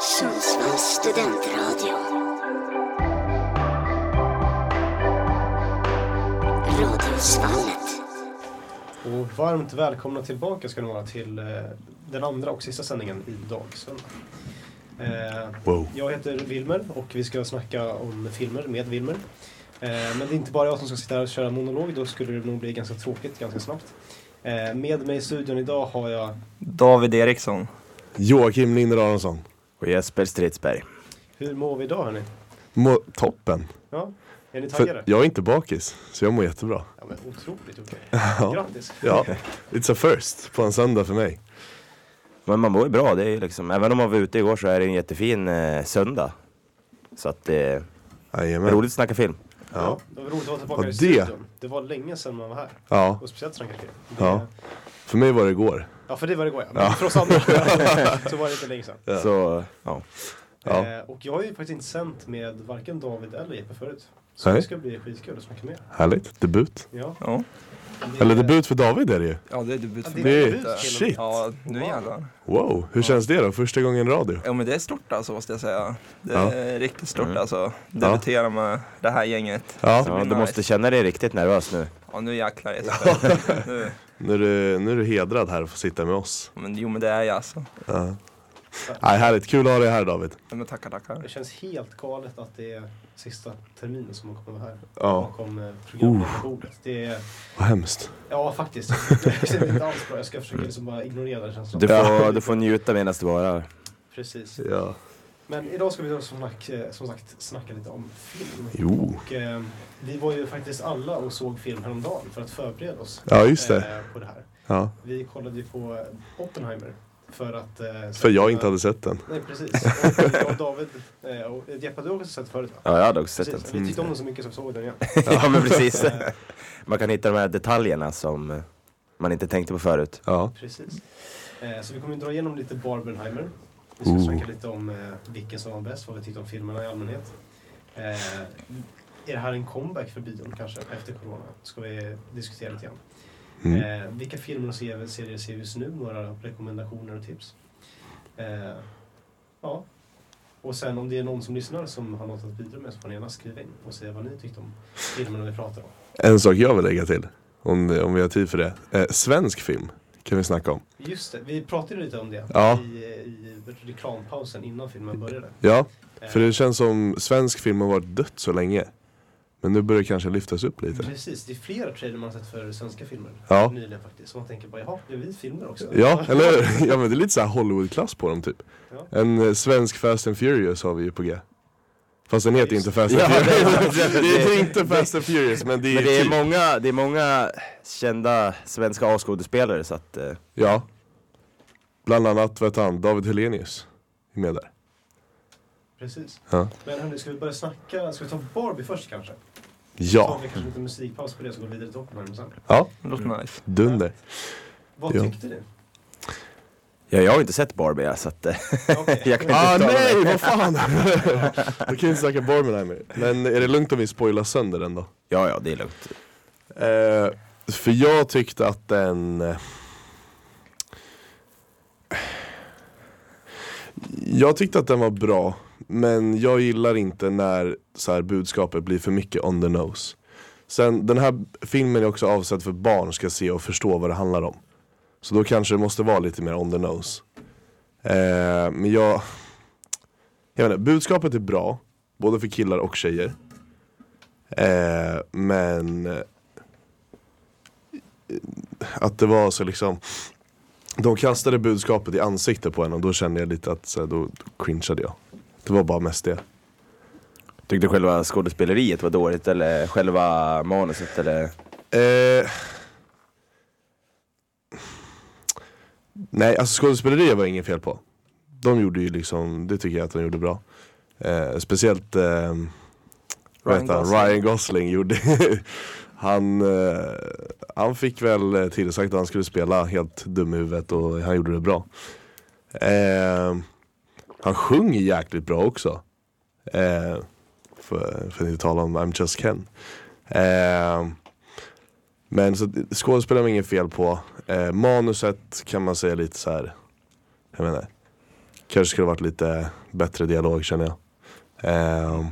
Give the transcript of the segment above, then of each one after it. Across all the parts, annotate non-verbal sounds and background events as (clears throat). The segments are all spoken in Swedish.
Sundsvalls studentradio. Radiosvallet. Och varmt välkomna tillbaka ska ni vara till eh, den andra och sista sändningen idag, söndag. Eh, Wow. jag heter Wilmer och vi ska snacka om filmer med Wilmer. Eh, men det är inte bara jag som ska sitta här och köra monolog, då skulle det nog bli ganska tråkigt ganska snabbt. Med mig i studion idag har jag, David Eriksson. Joakim Linder Aronsson. Och Jesper Stridsberg. hur mår vi idag hörni? Må toppen. Ja, är ni taggade? För jag är inte bakis, så jag mår jättebra. Ja, men otroligt okej. (laughs) Ja. Grattis! Ja, it's a first på en söndag för mig. Men man mår ju bra, det är ju liksom, även om man var ute igår så är det en jättefin eh, söndag. Så att det är roligt att snacka film. Ja. Ja. det var roligt att vara tillbaka Och i det- studion. Det var länge sedan man var här. ja, Och speciellt snacka film. Det, Ja. för mig var det igår. Ja, för det var det igår ja. Men Ja. för oss andra (laughs) så var det inte länge sedan. Ja. Så, ja. Ja. Eh, och jag har ju faktiskt inte sänt med varken David eller Jeppe förut. Så Nej. det ska bli skitkul att snacka med. Härligt. Debut. Ja. Ja, Det- Eller debut för David är det ju. ja det är debut för Ja, mig. det är debut shit. Ja, nu Wow. jävlar. Wow, hur känns det då? Första gången radio? Ja men det är stort alltså måste jag säga. Det Ja. är riktigt stort Mm. alltså. Debutera med det här gänget. Ja, ja du nice. måste känna dig riktigt nervös nu. Ja nu jäklar Jesper. Nu. är, du, nu är du hedrad här att få sitta med oss. Men, jo men det är jag alltså. Ja. Nej, härligt, kul att ha dig här David. Ja, men tackar tackar. Det känns helt galet att det är sista terminen som man kommer vara här. Ja, Bakom eh, programmet på bordet. Det är, vad hemskt. ja faktiskt. Det är inte alls bra. Jag ska försöka liksom bara ignorera den känslan. Du får, du får njuta medan du var här. Precis. Ja. Men idag ska vi då som, snack, eh, som sagt snacka lite om film. Jo. Och eh, vi var ju faktiskt alla och såg film häromdagen för att förbereda oss Ja, just det. eh, på det här. Ja. Vi kollade ju på Oppenheimer. För att... Eh, För jag inte hade sett den. Nej precis. Och jag och David eh, och Jeppe, du har också sett förut va? Ja, jag hade också sett Precis. den. Vi tyckte om den så mycket så vi såg den igen. Ja, men (laughs) precis. Man kan hitta de här detaljerna som eh, man inte tänkte på förut. Ja. precis. Eh, så vi kommer ju dra igenom lite Barbenheimer. Vi ska Ooh. snacka lite om eh, vilken som var bäst, vad vi tyckte om filmerna i allmänhet. Eh, är det här en comeback för bion kanske efter corona? Ska vi diskutera lite grann. Mm. Eh, vilka filmer och serier serier ser vi just nu? Några rekommendationer och tips. Eh, ja. Och sen om det är någon som lyssnar som har något att bidra med så får ni gärna skriva in och säga vad ni tyckte om filmerna vi pratar om. En sak jag vill lägga till, om, om vi har tid för det. Eh, svensk film kan vi snacka om. Just det, vi pratade lite om det Ja. i, i reklampausen innan filmen började. Ja, Eh, för det känns som svensk film har varit dött så länge. Men nu börjar det kanske lyftas upp lite. Precis, det är flera trailer man har sett för svenska filmer Ja. nyligen faktiskt. Så man tänker bara, jaha, är vi filmer också? Ja, eller? Ja men det är lite så här Hollywood-klass på dem typ. Ja. En eh, svensk Fast and Furious har vi ju på G. Fast den heter inte Fast and Ja, Furious. det- (laughs) det är inte Fast and Furious men det är, Men det är, typ. många, det är många kända svenska A-skådespelare så att eh, Ja. Bland annat, heter han, David Helenius. Är med där. Precis. Ja. Men hörni, ska vi börja snacka, ska vi ta Barbie först kanske? Ja. Tar vi kanske lite musikpaus på det så går vi vidare till Oppenheimer sen. Ja, Det låter nice. dunder. Vad tyckte ni? Ja, jag har inte sett Barbie så att eh, Okej. (laughs) jag kan Ah inte uttala nej, vad fan! (laughs) Då kan inte snacka Barbenheimer. Men är det lugnt om vi spoilar sönder den då? Ja, ja, det är lugnt. Eh, för jag tyckte att den... eh, Jag tyckte att den var bra, men jag gillar inte när så här, budskapet blir för mycket on the nose. Sen, den här filmen är också avsedd för barn ska se och förstå vad det handlar om. Så då kanske det måste vara lite mer on the nose. Eh, men jag... Jag vet inte, budskapet är bra, både för killar och tjejer. Eh, men eh, att det var så liksom De kastade budskapet i ansiktet på en och då kände jag lite att så här, då, då cringeade jag Det var bara mest det Tyckte du själva skådespeleriet var dåligt eller själva manuset eller? eh, Nej alltså skådespeleriet var inget fel på. De gjorde ju liksom, det tycker jag att de gjorde bra. Eh, Speciellt eh, Ryan? Gosling. Ryan Gosling gjorde (laughs) Han, eh, han fick väl tillsagt att han skulle spela helt dum i huvudet och han gjorde det bra. Eh, Han sjunger jäkligt bra också. Eh, för, för att inte tala om I'm just Ken. Eh, Men så skådespelare var inget fel på eh, Manuset kan man säga lite så här. Jag menar Kanske skulle varit lite bättre dialog känner jag. Ehm,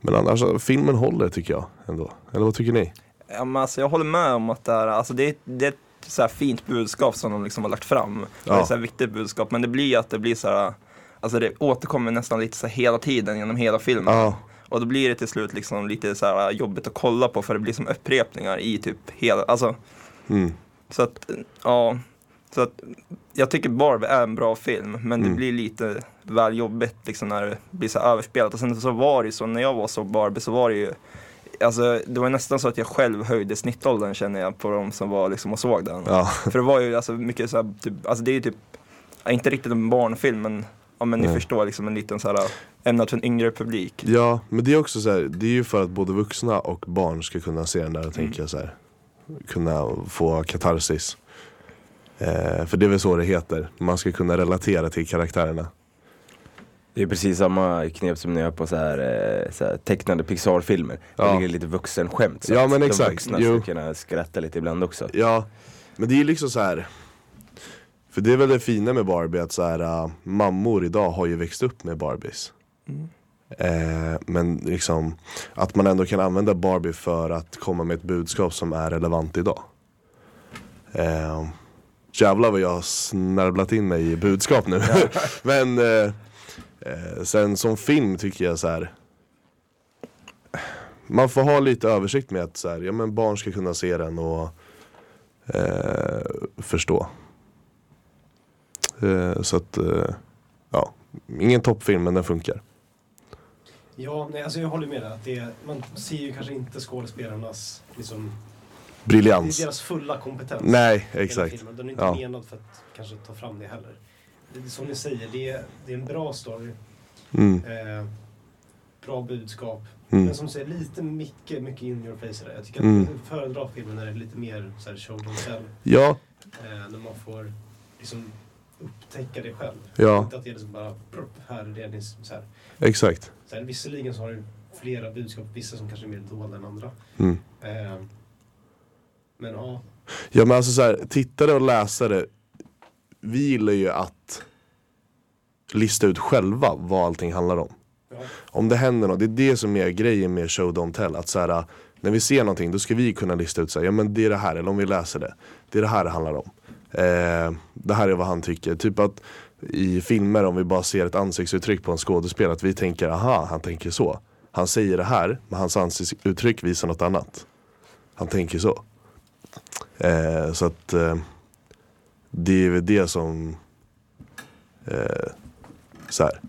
men annars, alltså, filmen håller tycker jag ändå. Eller vad tycker ni? Ja, men alltså, jag håller med om att det är, alltså, det det är ett så här fint budskap som de liksom har lagt fram. Det är Ja. ett så här viktigt budskap, men det blir att det blir så här, alltså det återkommer nästan lite så hela tiden genom hela filmen. Ja, Och då blir det till slut liksom lite så här jobbigt att kolla på för det blir som upprepningar i typ hela, alltså mm, så att, ja. Så att jag tycker Barbie är en bra film, men det Mm. blir lite väl jobbigt liksom när det blir så överspelat. Och sen så var det ju så, när jag var så Barbie så var det ju Alltså det var nästan så att jag själv höjde snittåldern känner jag på de som var liksom och såg den. ja, För det var ju alltså mycket så här, typ, alltså det är ju typ, inte riktigt en barnfilm men, ja men ni Nej. förstår liksom en liten så här ämnat för en yngre publik. ja, men det är också så här, det är ju för att både vuxna och barn ska kunna se den där, tänker jag så här. Kunna få katarsis. Eh, för det är väl så det heter, man ska kunna relatera till karaktärerna. Det är precis samma knep som ni gör på så här, eh, så här tecknade Pixar-filmer. Ja. Det ligger lite vuxenskämt. Så Ja, att men de exakt. vuxna Jo. ska kunna skratta lite ibland också. Ja, men det är ju liksom så här. För det är väl det fina med Barbie att så här, äh, mammor idag har ju växt upp med Barbies. Eh, men liksom att man ändå kan använda Barbie för att komma med ett budskap som är relevant idag. Eh, jävlar vad jag har snärvlat in mig i budskap nu. (laughs) men eh, eh, sen som film tycker jag så här. Man får ha lite översikt med att så här, ja, men barn ska kunna se den och eh, förstå. Eh, så att, eh, ja, ingen toppfilm men den funkar. Ja, nej, alltså jag håller med dig. Att det, man ser ju kanske inte skådespelarnas liksom, det är Briljans. deras fulla kompetens. Nej, exakt. Den är inte Ja. menad för att kanske ta fram det heller. Det som ni säger, det är, det är en bra story. Mm, Eh, bra budskap. mm, Men som säger, lite mycket, mycket in your face det. Jag tycker Mm. att jag föredrar filmen när det är lite mer så här, show don't tell. ja, Eh, när man får liksom upptäcka det själv. Ja. Inte att det är liksom bara prupp, här är det. det är så här. exakt. Här, visserligen så har du flera budskap, vissa som kanske är mer dolda än andra. Mm. Eh, men ja, Ja men alltså så här, tittare och läsare, vi gillar ju att lista ut själva vad allting handlar om. ja, Om det händer något, det är det som är grejen med show don't tell. Att så här, när vi ser någonting då ska vi kunna lista ut så här, ja men det är det här, eller om vi läser det. Det är det här det handlar om. Eh, det här är vad han tycker. Typ att i filmer om vi bara ser ett ansiktsuttryck på en skådespelare, att vi tänker aha, han tänker så. Han säger det här, men hans ansiktsuttryck visar något annat. Han tänker så. Eh, så att eh, det är väl det som eh, så här,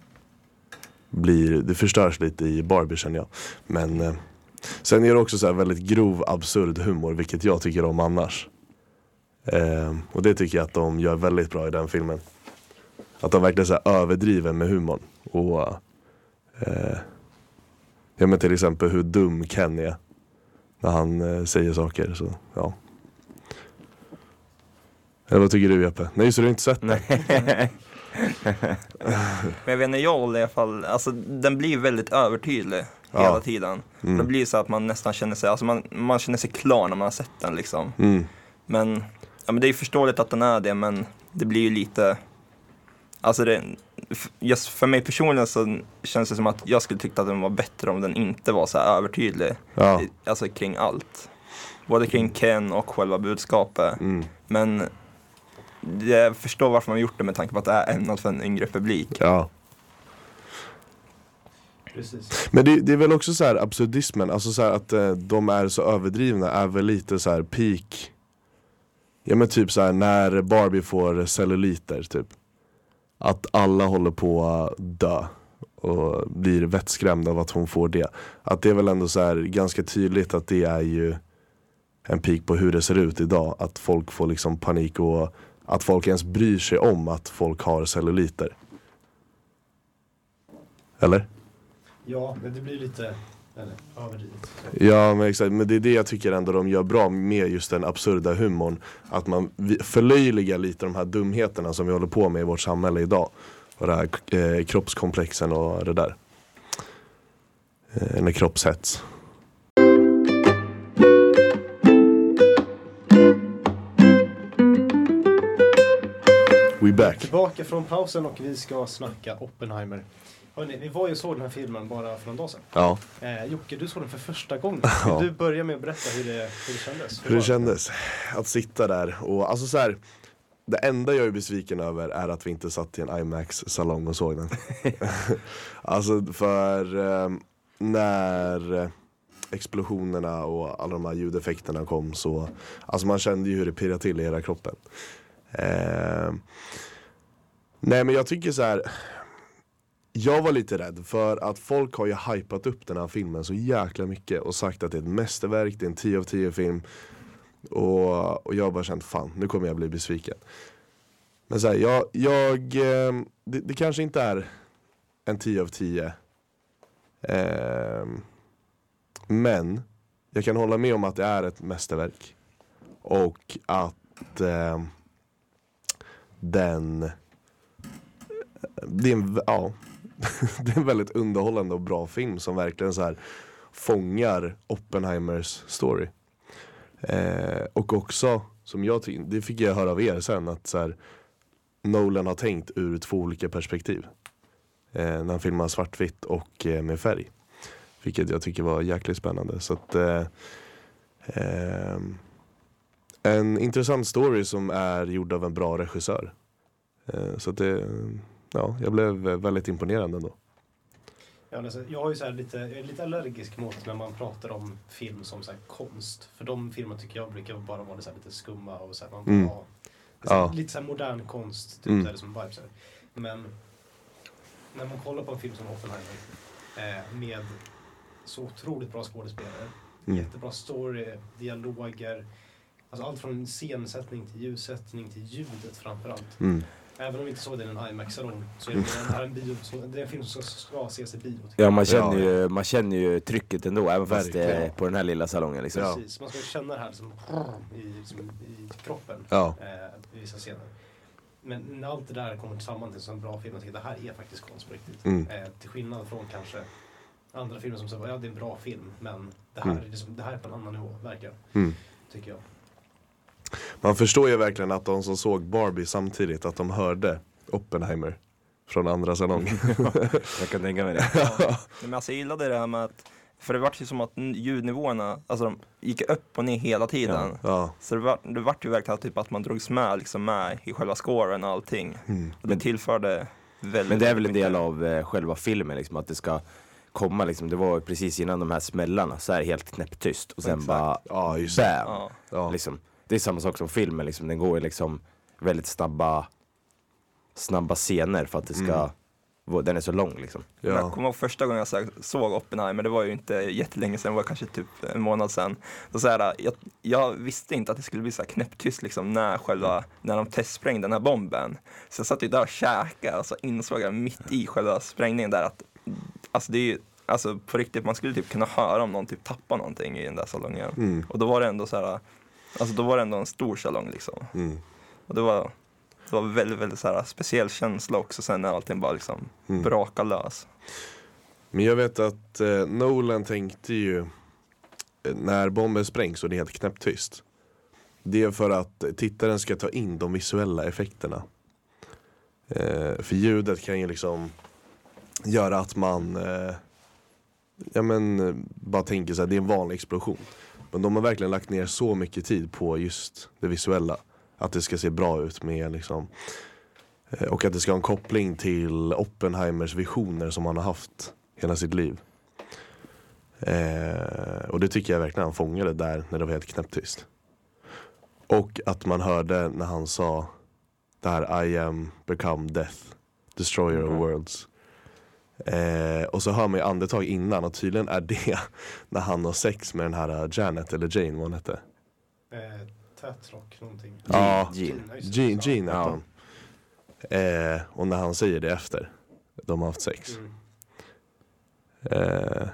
blir, det förstörs lite i Barbie känner jag. Men eh, sen är det också så här väldigt grov absurd humor, vilket jag tycker om annars. Eh, och det tycker jag att de gör väldigt bra i den filmen. Att de verkligen så här överdriver med humorn. Och eh, ja men till exempel hur dum Ken är. När han eh, säger saker. Så, ja. Eller vad tycker du Jeppe? Nej det, du har inte sett den. (laughs) Men jag vet inte, jag håller i alla fall, alltså den blir väldigt övertydlig Ja. hela tiden. Mm. Det blir så att man nästan känner sig, alltså man, man känner sig klar när man har sett den liksom. Mm. Men, ja, men det är ju förståeligt att den är det, men det blir ju lite, alltså det, just för mig personligen så känns det som att jag skulle tycka att den var bättre om den inte var så här övertydlig. Ja. Alltså kring allt. Både kring Ken och själva budskapet. Mm. Men jag förstår varför man gjort det med tanke på att det är ämnat för en yngre publik. ja. precis. Men det, det är väl också så här absurdismen, alltså så här att eh, de är så överdrivna är väl lite så här peak Ja men typ så här när Barbie får celluliter typ. Att alla håller på att dö och blir vettskrämda av att hon får det. Att det är väl ändå så här ganska tydligt att det är ju en peak på hur det ser ut idag. Att folk får liksom panik och att folk ens bryr sig om att folk har celluliter. Eller? Ja, men det blir lite eller, överdrivet. Ja men exakt, men det är det jag tycker ändå de gör bra med just den absurda humorn. Att man förlöjligar lite de här dumheterna som vi håller på med i vårt samhälle idag. Och det här eh, kroppskomplexen och det där. Eh, eller kroppshets. We back. Tillbaka från pausen och vi ska snacka Oppenheimer. Hörrni, vi var ju såg den här filmen bara för någon dag sedan. Ja, Eh, Jocke, du såg den för första gången. (laughs) Ja. Vill du börja med att berätta hur det, hur det kändes? hur det var kändes att sitta där och alltså så här. Det enda jag är besviken över är att vi inte satt i en IMAX-salong och såg den. (laughs) alltså för eh, när explosionerna och alla de här ljudeffekterna kom så, alltså man kände ju hur det pirrade till i hela kroppen. Eh, nej men jag tycker så här. Jag var lite rädd för att folk har ju hypat upp den här filmen så jäkla mycket och sagt att det är ett mästerverk, det är en 10 av 10 film. Och, och jag har bara känt fan, nu kommer jag bli besviken. Men såhär, jag, jag eh, det, det kanske inte är en 10 av 10. Eh, men jag kan hålla med om att det är ett mästerverk. Och att eh, den eh, det är, en, ja, (laughs) det är en väldigt underhållande och bra film som verkligen så här fångar Oppenheimers story. Eh, och också, som jag det fick jag höra av er sen, att så här, Nolan har tänkt ur två olika perspektiv. Eh, när han filmar svartvitt och eh, med färg. Vilket jag tycker var jäkligt spännande. Så att, eh, ehm, en intressant story som är gjord av en bra regissör. Eh, så att det, ja, jag blev väldigt imponerad ändå. Ja, jag, har ju så här lite, jag är lite allergisk mot när man pratar om film som så här konst. För de filmer tycker jag brukar bara vara så här lite skumma och så här, man bara, Mm. det så här, Ja. Lite så modern konst, typ Mm. så här, som vibes. Men när man kollar på en film som Oppenheimer eh, med så otroligt bra skådespelare, Mm. jättebra story, dialoger, alltså allt från scensättning till ljussättning till ljudet framförallt. Mm. Även om vi inte såg den i en IMAX-salong så är det, här en, bio, så, det är en film som ska, ska ses i bio. Ja man känner, Ja. ju, man känner ju trycket ändå, även fast det är på den här lilla salongen liksom. Precis, man ska känna det här liksom, i, liksom, i kroppen Ja. eh, i vissa scener. Men när allt det där kommer tillsammans till en bra film, jag tycker att det här är faktiskt konst på riktigt. Mm. Eh, till skillnad från kanske andra filmer som säger ja det är en bra film, men det här, Mm. är, liksom, det här är på en annan nivå, verkligen. Mm. Tycker jag. Man förstår ju verkligen att de som såg Barbie samtidigt, att de hörde Oppenheimer från andra salongen. (laughs) Jag kan tänka mig det. (laughs) Nej, Men alltså jag gillade det här med att, för det vart ju som att ljudnivåerna, alltså de gick upp och ner hela tiden. ja. Så det vart det vart ju verkligen typ att man drogs med, liksom med i själva scoren och allting. Mm. Och det tillförde väldigt Men det är väl en del av eh, själva filmen liksom, att det ska komma liksom, det var precis innan de här smällarna så är det helt knäpptyst och sen Exakt. bara Ja, just. BAM! Ja. Ja. Liksom. Det är samma sak som filmen, liksom. den går ju liksom väldigt snabba snabba scener för att det ska, Mm. den är så lång liksom. Men Jag Ja. kommer ihåg första gången jag såg Oppenheimer, det var ju inte jättelänge sedan, det var kanske typ en månad sedan. Så så här, jag, jag visste inte att det skulle bli så här knäpptyst liksom när, själva, när de testsprängde den här bomben. Så jag satt ju där och käkade och så insåg jag mitt i själva sprängningen där att alltså det är ju, alltså på riktigt, man skulle typ kunna höra om någon typ tappar någonting i den där salongen. Mm. Och då var det ändå så här, alltså då var det ändå en stor salong liksom. Mm. Och det var, det var väldigt, väldigt så här speciell känsla också sen när allting bara liksom Mm. brakade lös. Men jag vet att eh, Nolan tänkte ju eh, när bomben sprängs och det är helt knäpptyst. Det är för att tittaren ska ta in de visuella effekterna. Eh, för ljudet kan ju liksom göra att man eh, ja men eh, bara tänker så här, det är en vanlig explosion. Men de har verkligen lagt ner så mycket tid på just det visuella. Att det ska se bra ut med liksom eh, och att det ska ha en koppling till Oppenheimers visioner som han har haft hela sitt liv. Eh, och det tycker jag verkligen han fångade där när det var helt knäpptyst. Och att man hörde när han sa det här I am become death, destroyer of Mhm. worlds. Eh, och så hör man ju andetag innan och tydligen är det (laughs) när han har sex med den här uh, Janet eller Jane vad hon hette. Eh, Tätrock någonting. Ja, Jean. Jean, Jean Ja. hon. Eh, och när han säger det efter de har haft sex. Mm. Eh,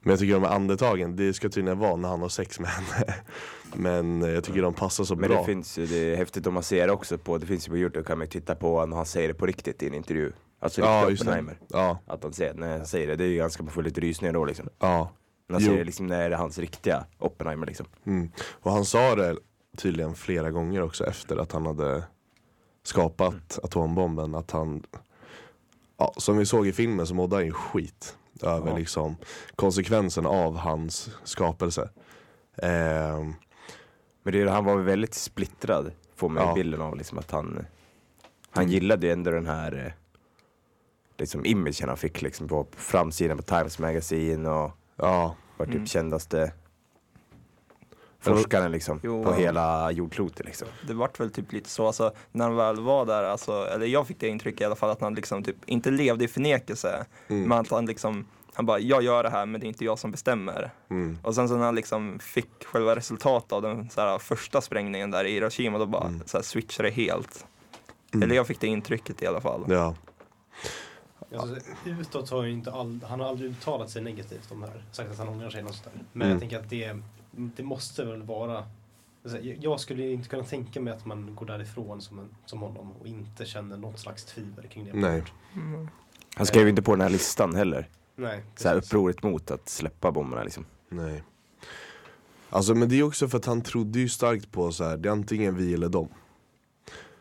men jag tycker de här andetagen, det ska tydligen vara när han har sex med henne. (laughs) Men eh, jag tycker de passar så Men bra. det finns ju, det är häftigt om man ser det också på, det finns ju på youtube kan man ju titta på när han säger det på riktigt i en intervju. Alltså ja, riktigt det. Oppenheimer. Ja, Att han säger, när han säger det, det är ju ganska, man får lite rysningar då liksom. ja. När han säger det liksom, när det är hans riktiga Oppenheimer liksom. Mm. Och han sa det tydligen flera gånger också efter att han hade skapat atombomben, att han, ja, som vi såg i filmen så mådde han ju skit över Ja. liksom konsekvensen av hans skapelse. Ehm, Men det, han var väl väldigt splittrad, får man Ja. bilden av liksom att han, han gillade ju ändå den här eh, liksom imagen han fick liksom på framsidan på Times Magazine och ja, var typ Mm. kändaste forskaren liksom Jo. på Ja. hela jordklotet liksom. Det vart väl typ lite så, alltså, när han väl var där, alltså, eller jag fick det intrycket i alla fall att han liksom typ inte levde i förnekelse. Mm. Men att han liksom, han bara, jag gör det här men det är inte jag som bestämmer. mm, Och sen så när han liksom fick själva resultatet av den så här, första sprängningen där i Hiroshima, då bara Mm. så här, switchade det helt. Mm. Eller jag fick det intrycket i alla fall. ja, Alltså, utåt har ju inte all, han har aldrig uttalat sig negativt om det här. Sagt att han ångrar sig eller något sånt där. Men Mm. jag tänker att det, det måste väl vara alltså, jag- skulle inte kunna tänka mig att man går därifrån som, en, som honom och inte känner något slags tvivel kring det. nej. Mm. Han skrev ju inte på den här listan heller. Nej, Så här upproret mot att släppa bomberna liksom. Nej. Alltså men det är också för att han trodde ju starkt på så här, det är antingen vi eller dem.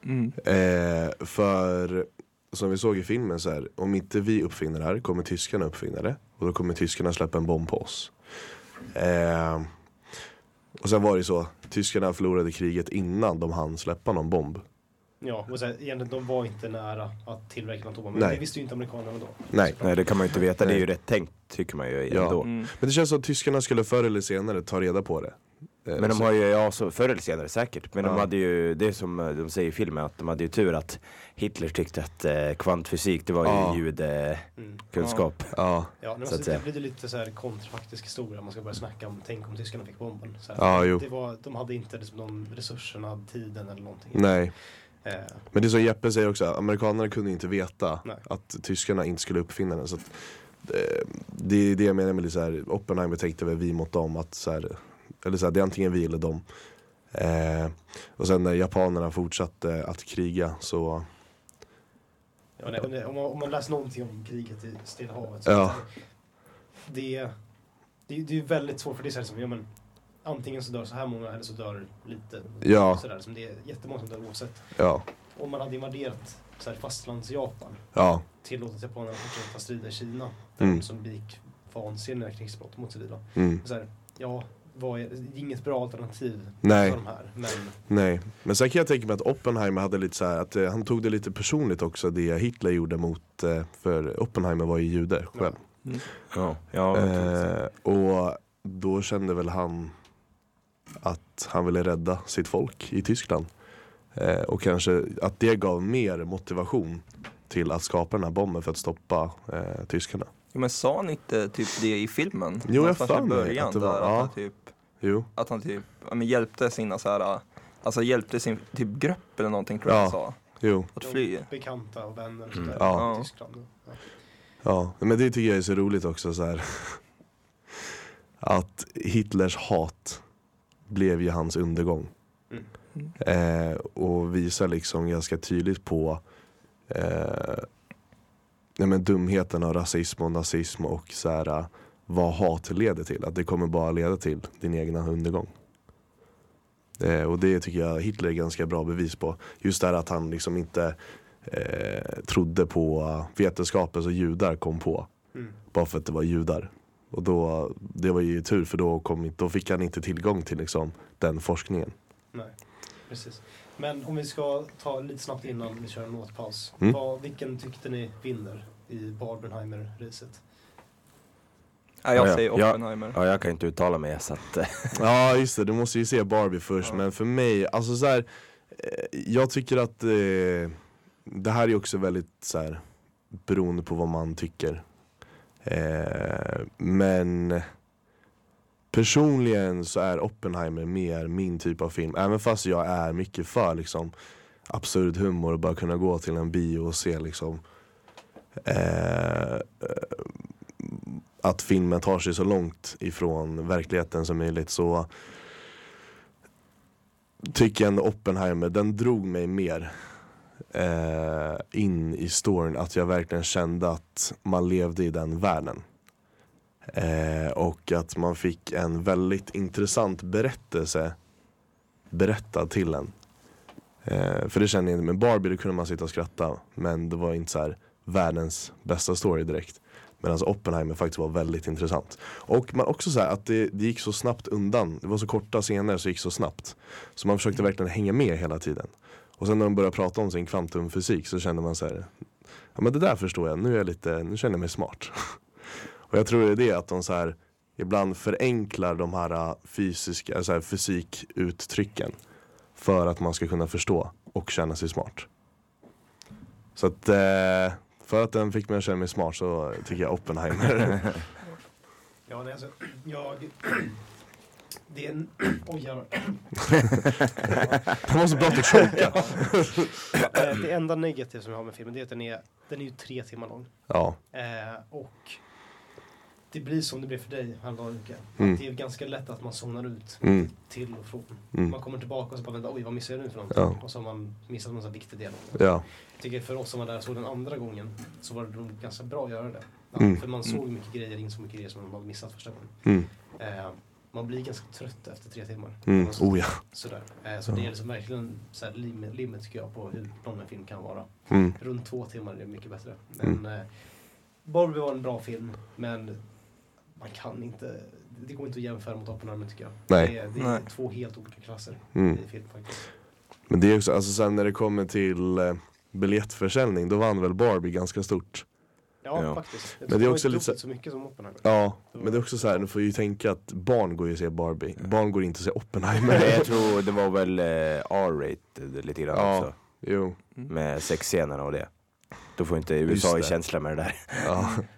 Mm. Eh, för som vi såg i filmen så här, om inte vi uppfinner det här kommer tyskarna uppfinna det. Och då kommer tyskarna släppa en bomb på oss. Eh, och sen var det så, tyskarna förlorade kriget innan de hann släppa någon bomb. Ja, och här, egentligen de var inte nära att tillverka något. Men Nej. det visste ju inte amerikanerna då. Nej. Nej det kan man ju inte veta, det är ju rätt tänkt tycker man ju Ja. ändå. Mm. Men det känns som att tyskarna skulle förr eller senare ta reda på det. Eh, Men de har ju, ja så förr eller senare säkert, men de Ja. hade ju, det som eh, de säger i filmen, att de hade ju tur att Hitler tyckte att eh, kvantfysik det var ju Ja. judekunskap. Mm. Ja, Ja, men Så alltså, det blir ju lite så här kontrafaktisk historia. Man ska börja snacka om, tänk om tyskarna fick bomben. Så här, Ja, jo. Det var, de hade inte liksom, de resurserna, tiden eller någonting. nej. Eh, Men det är som Jeppe säger också, amerikanerna kunde inte veta Nej. att tyskarna inte skulle uppfinna den. Så att, eh, det är det jag menar med lite så här, Oppenheimer tänkte väl vi mot dem, att så här, eller så här, det är antingen vi eller dem. Eh, och sen när japanerna fortsatte att kriga så, Ja, nej, det- om, man, om man läser någonting om kriget i Stilla havet så Ja. det, det, det är ju väldigt svårt för det är så här ja, men, antingen så dör så här många eller så dör lite. Ja. Så där, som det är jättemånga som dör oavsett. ja, Om man hade invaderat så här, fastlands-Japan, ja, tillåtit japanerna att fortsätta strida i Kina, där Mm. som begick vansinniga krigsbrott mot civila. mm, Så här, ja, är inget bra alternativ Nej. för de här. Men nej. Men sen kan jag tänka mig att Oppenheimer hade lite så här, att eh, han tog det lite personligt också, det Hitler gjorde mot, eh, för Oppenheimer var ju jude själv. Ja, ja, Eh, och då kände väl han att han ville rädda sitt folk i Tyskland. Eh, och kanske att det gav mer motivation till att skapa den här bomben för att stoppa eh, tyskarna. Jo, men sa han inte typ det i filmen? Jo, jag för mig att det var- där, ja. att han typ, Jo, att han typ ja, men hjälpte sina så här, alltså hjälpte sin typ grupp eller någonting tror jag Ja. han sa. jo, Att fly. bekanta och vänner och Mm. Ja. i Tyskland. Ja. ja. Men det tycker jag är så roligt också så här. (laughs) Att Hitlers hat blev ju hans undergång. Mm. Eh, och visar liksom ganska tydligt på eh, nej men dumheten av rasism och nazism och så här, eh, vad hat leder till. Att det kommer bara leda till din egna undergång. Eh, och det tycker jag Hitler är ganska bra bevis på. Just det här att han liksom inte eh, trodde på eh, vetenskapen som judar kom på. Mm. Bara för att det var judar. Och då, det var ju tur för då, kom, då fick han inte tillgång till liksom, den forskningen. Nej, precis. Men om vi ska ta lite snabbt innan vi kör en låtpaus. Mm. Vad, vilken tyckte ni vinner i Barbenheimer-racet? Ja, jag Ja, ja. säger. Oppenheimer. ja, jag kan inte uttala mig så att... eh, Ja just det, du måste ju se Barbie först. Ja. Men för mig, alltså så här, eh, jag tycker att eh, det här är också väldigt så här, beroende på vad man tycker. Eh, men personligen så är Oppenheimer mer min typ av film. Även fast jag är mycket för liksom absurd humor och bara kunna gå till en bio och se liksom eh, att filmen tar sig så långt ifrån verkligheten som möjligt så tycker jag ändå Oppenheimer, den drog mig mer eh, in i storyn. Att jag verkligen kände att man levde i den världen. Eh, och att man fick en väldigt intressant berättelse berättad till en. Eh, för det kände jag inte, med Barbie då kunde man sitta och skratta men det var inte så här världens bästa story direkt. Medan Oppenheimer faktiskt var väldigt intressant. Och man också så här, att det, det gick så snabbt undan. Det var så korta scener så det gick så snabbt. Så man försökte verkligen hänga med hela tiden. Och sen när de började prata om sin kvantumfysik så kände man så här, ja men det där förstår jag, nu, är jag lite, nu känner jag mig smart. (laughs) och jag tror det är det att de så här, ibland förenklar de här äh, fysiska, så här, fysikuttrycken. För att man ska kunna förstå och känna sig smart. Så att eh, för att den fick mig att känna mig smart så tycker jag Oppenheimer. (laughs) Ja, nej, alltså, jag... (clears throat) Det är en... (clears throat) Oj, jävlar. det var så bra att du chokade. (laughs) Eh, Det enda negativa som jag har med filmen det är att den är, den är ju tre timmar lång. Ja, Eh, och det blir som det blir för dig häromdagen Mm. Det är ganska lätt att man somnar ut mm, till och från. mm. Man kommer tillbaka och så bara vänta, oj vad missade jag nu för någonting? Ja. Och så har man missat någon sån viktig del. ja, Jag tycker för oss som var där och såg den andra gången så var det nog ganska bra att göra det. Ja, Mm. För man såg mycket grejer, insåg mycket grejer som man hade missat första gången. mm, Eh, man blir ganska trött efter tre timmar. mm. Så- Oh ja. Sådär. Eh, så det är liksom verkligen så här limit, limit tycker jag på hur lång en film kan vara. Mm, Runt två timmar är det mycket bättre. Men eh, Barbie var en bra film men man kan inte, det går inte att jämföra mot Oppenheimer tycker jag. Nej. Det är, det är Nej. två helt olika klasser mm. i film faktiskt. Men det är också, alltså sen när det kommer till eh, biljettförsäljning, då vann väl Barbie ganska stort. Ja, Ja. faktiskt. Jag Men det är också inte lite så- så mycket som Oppenheimer. Ja, men det är också så här, nu får ju tänka att barn går ju att se Barbie. Barn går inte att se Oppenheimer. Nej, jag tror det var väl eh, R-rated lite grann Ja. också. Jo, Med sexscenerna och det. Då får inte USA i känsla med det där. ja. (laughs)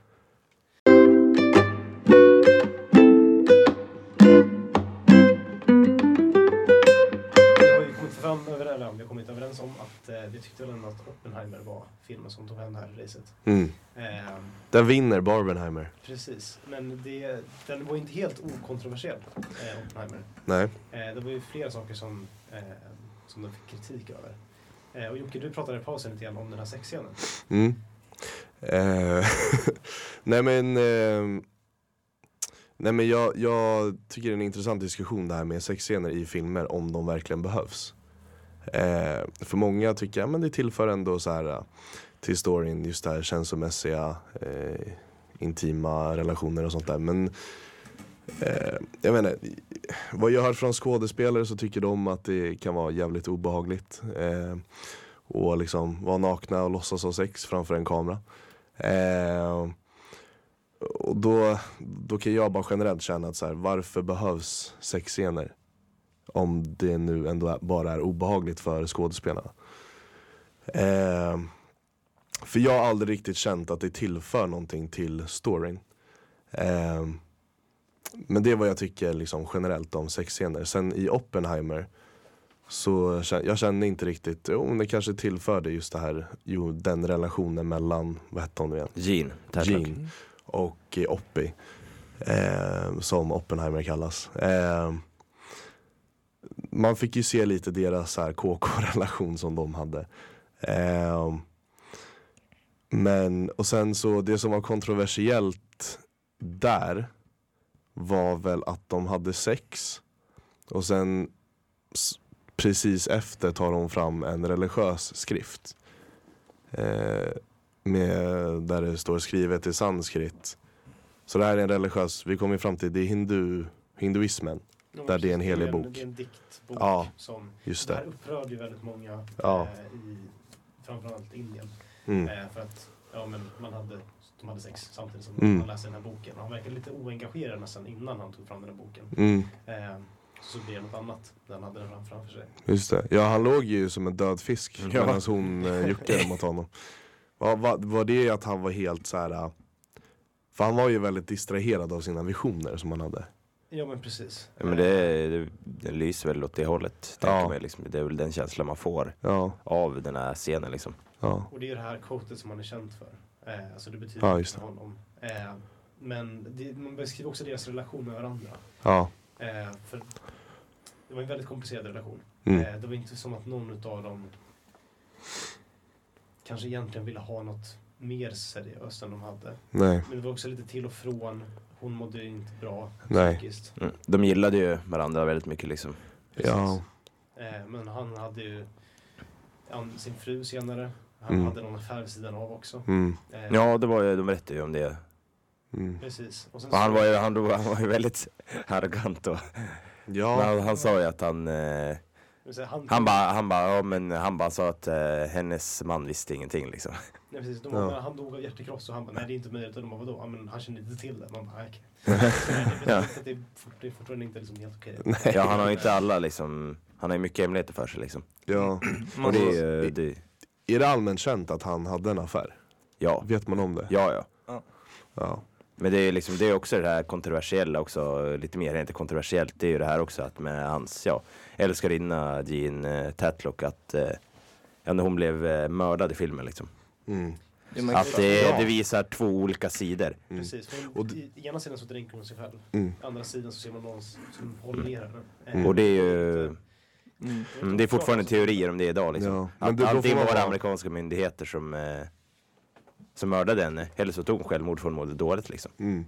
ja, vi har kommit överens om att eh, vi tyckte väl ändå att Oppenheimer var filmen som tog hem det här racet. Mm. Eh, Den vinner Barbenheimer. precis, men det, den var inte helt okontroversiell, eh, Oppenheimer. Nej. Eh, det var ju flera saker som, eh, som den fick kritik över. Eh, och Jocke, du pratade i pausen lite grann om den här sexscenen. Mm. (laughs) Nej men, eh, nej men jag, jag tycker det är en intressant diskussion det här med sexscener i filmer, om de verkligen behövs. Eh, för många tycker jag men det tillför ändå så här eh, till storyn just det här känslomässiga, eh, intima relationer och sånt där. Men eh, jag menar, vad jag har hört från skådespelare så tycker de att det kan vara jävligt obehagligt. Eh, och liksom vara nakna och låtsas ha sex framför en kamera. Eh, och då, då kan jag bara generellt känna att så här, varför behövs sexscener? Om det nu ändå bara är obehagligt för skådespelarna. Eh, för jag har aldrig riktigt känt att det tillför någonting till storyn. Eh, men det är vad jag tycker liksom generellt om sexscener. Sen i Oppenheimer så jag kände inte riktigt, jo det kanske tillförde just det här, jo den relationen mellan, vad hette hon nu igen? Tatlock. Gene och Oppie. Eh, som Oppenheimer kallas. Eh, man fick ju se lite deras så här KK-relation som de hade. Eh, men, och sen så, det som var kontroversiellt där var väl att de hade sex. Och sen precis efter tar hon fram en religiös skrift. Eh, med, där det står skrivet i sanskrit. Så det här är en religiös, vi kommer fram till, det är hindu, hinduismen. Där det är en helig bok. Det är en diktbok Ja, som, Just det här det. upprörde ju väldigt många Ja. eh, i framförallt Indien. Mm. Eh, för att ja, men man hade, de hade sex samtidigt som Mm. man läste den här boken. Och han verkade lite oengagerad nästan innan han tog fram den här boken. Mm, Eh, så blev det något annat när han hade den fram- framför sig. just det. Ja han låg ju som en död fisk Ja. medan hon eh, juckade (laughs) mot honom. Var, var, var det att han var helt så här. äh, För han var ju väldigt distraherad av sina visioner som han hade. Ja men precis. Ja, men det, det, det lyser väl åt det hållet. Ja. tänker mig, liksom. Det är väl den känslan man får Ja, av den här scenen. Liksom. ja. Och det är ju det här quotet som han är känd för. Eh, alltså det betyder Ja, just för honom. Eh, men det, man beskriver också deras relation med varandra. Ja. Eh, för det var en väldigt komplicerad relation. Mm. Eh, det var inte som att någon utav dem kanske egentligen ville ha något mer seriöst än de hade. Nej, Men det var också lite till och från. Hon mådde ju inte bra Nej. psykiskt. Mm. De gillade ju varandra väldigt mycket. Liksom. Precis. ja. Eh, men han hade ju an- sin fru senare. Han Mm. hade någon affär vid sidan av också. Mm. Eh, Ja, det var ju, de berättade ju om det. Mm. Precis. Och sen Och han så- var ju, han, han var ju väldigt (laughs) arrogant då. Men Ja, han, han sa ju att han, eh, vill säga, han, han bara, han bara, ja men han bara sa att eh, hennes man visste ingenting liksom. Nej, precis. De, Ja. Han dog av hjärtekross och han bara, nej det är inte möjligt. Och de bara, vadå? Ja, men han kände inte till det. Man bara, nej, okej. (laughs) Betyder Ja. det, är fort, det är fortfarande inte liksom helt okej. Ja, han har ju inte alla liksom, han har ju mycket hemligheter för sig liksom. ja. (clears throat) Och det är det, Är det allmänt känt att han hade en affär? ja, Vet man om det? ja, ja. Ja. Men det är liksom, det är också det här kontroversiella också, lite mer inte kontroversiellt, det är ju det här också att med hans, ja, älskarinna Jean eh, Tatlock att, eh, ja när hon blev eh, mördad i filmen liksom. Mm. Ja, men- Att det, det visar två olika sidor. Precis. För Och ena sidan så dränker hon sig själv. Mm. Andra sidan så ser man någon som håller ner henne. Eh, Mm. Och det är ju, Mm. mm, det är fortfarande teorier om det idag liksom. Ja, men Att det- man var det vara- amerikanska myndigheter som, eh, som mördade henne, eller så tog hon självmord för hon mådde dåligt liksom. Mm.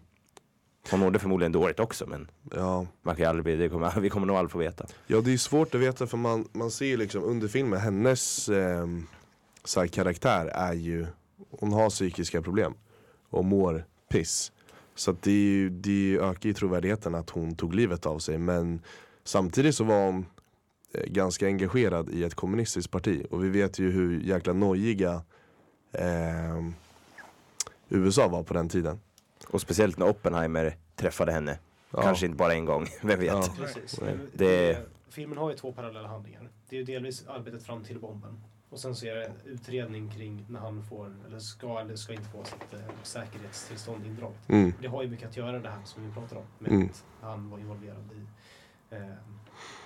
Hon mådde förmodligen dåligt också men Ja. man kan aldrig, det kommer, (laughs) vi kommer nog aldrig få veta. ja, det är svårt att veta för man, man ser ju liksom under filmen, hennes ehm, så karaktär är ju, hon har psykiska problem och mår piss. Så att det, är ju, det ökar ju trovärdigheten att hon tog livet av sig men samtidigt så var hon eh, ganska engagerad i ett kommunistiskt parti och vi vet ju hur jäkla nojiga ehm, USA var på den tiden. Och speciellt när Oppenheimer träffade henne. Ja. Kanske inte bara en gång, (laughs) vem vet. Ja. Det, filmen har ju två parallella handlingar. Det är ju delvis arbetet fram till bomben. Och sen så är det utredning kring när han får, eller ska eller ska inte få sitt eh, säkerhetstillstånd indraget. Mm. Det har ju mycket att göra det här som vi pratar om. Med Mm. att han var involverad i eh,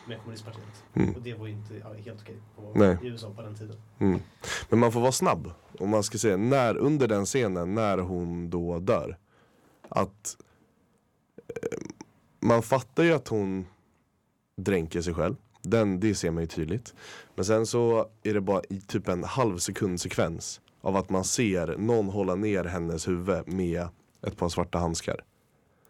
med kommunistpartiet. Mm. Och det var ju inte ja, helt okej på, Nej. i USA på den tiden. Mm. Men man får vara snabb. Om man ska säga, när, under den scenen när hon då dör. Att eh, man fattar ju att hon dränker sig själv. Den, det ser man ju tydligt. Men sen så är det bara i typ en halv sekund sekvens av att man ser någon hålla ner hennes huvud med ett par svarta handskar.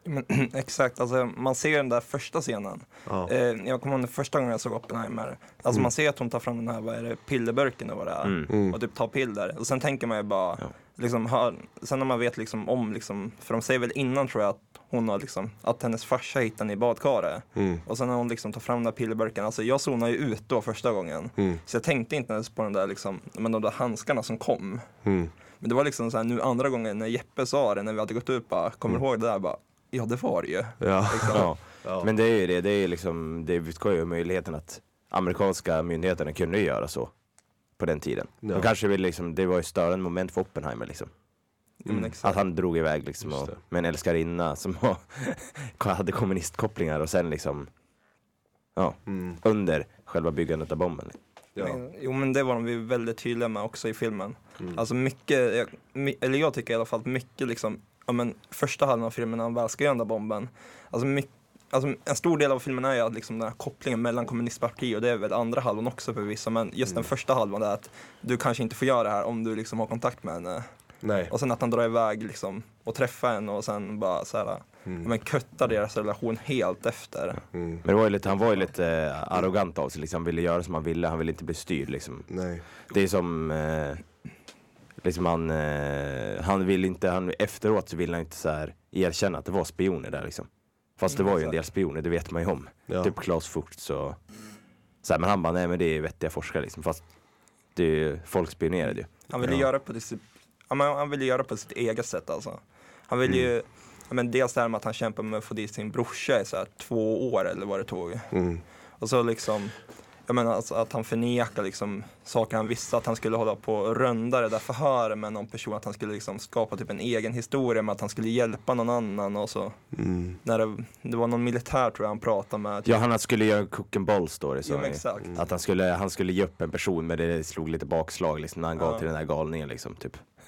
Men, (clears throat) exakt, alltså man ser den där första scenen. Ja. Eh, jag kommer ihåg den första gången jag såg Oppenheimer. Alltså Mm. man ser att hon tar fram den här, vad är det, pillerburken och vad det är. Mm. Mm. Och typ tar piller. Och sen tänker man ju bara, Ja. Liksom, hör, sen när man vet liksom om, liksom, för de säger väl innan tror jag att hon har liksom, att hennes farsa hittade den i badkaret. Mm. Och sen när hon liksom tar fram den där pillerburken, alltså jag zonade ju ut då första gången. Mm. Så jag tänkte inte ens på den där liksom, men de där handskarna som kom. Mm. Men det var liksom så här nu andra gången när Jeppe sa det, när vi hade gått ut bara, kommer du ihåg det där? Bara, ja det var det ju. Ja. Liksom. (laughs) Ja. Ja. Men det är ju det, det är liksom, det ska ju möjligheten att amerikanska myndigheterna kunde göra så. På den tiden. Ja. De kanske vill liksom, det var ju störande moment för Oppenheimer liksom. Mm. exakt. Att han drog iväg liksom och, med en älskarinna som (laughs) hade kommunistkopplingar och sen liksom, ja, Mm. under själva byggandet av bomben. Ja. Jo men det var de ju väldigt tydliga med också i filmen. Mm. Alltså mycket, jag, my, eller jag tycker i alla fall att mycket liksom, ja men första halvan av filmen när han väl ska göra den där bomben. Alltså, mycket, alltså en stor del av filmen är ju att liksom den här kopplingen mellan kommunistparti och det är väl andra halvan också för vissa. Men just Mm. den första halvan är att du kanske inte får göra det här om du liksom har kontakt med henne. Nej. Och sen att han drar iväg liksom och träffar henne och sen bara så här, Mm. men köttar deras relation helt efter. Mm. Men det var ju lite, han var ju lite eh, arrogant av sig liksom, han ville göra som han ville, han ville inte bli styrd liksom. Nej. Det är som, eh, liksom han, eh, han vill inte, han, efteråt så vill han inte så här erkänna att det var spioner där liksom. Fast det Mm, var ju en del spioner, det vet man ju om. Ja. Typ Klaus Fuchs och så här, men han bara, nej men det är vettiga forskare liksom. Fast det är ju, folk spionerade ju. Han ville Ja. göra på sitt, ja, men han ville göra på sitt eget sätt alltså. Han ville Mm. ju, ja, men dels det här med att han kämpade med att få dit sin brorsa i så här två år eller vad det tog. Mm. Och så liksom, jag menar alltså att han förnekar liksom saker han visste att han skulle hålla på och rönda det där förhöret med någon person, att han skulle liksom skapa typ en egen historia med att han skulle hjälpa någon annan och så. Mm. När det, det var någon militär tror jag han pratade med. typ. Ja, han skulle göra cook and ball story. Så ju. exakt. att han skulle, han skulle ge upp en person men det slog lite bakslag liksom, när han gav Ja. till den här galningen liksom. Typ. (laughs)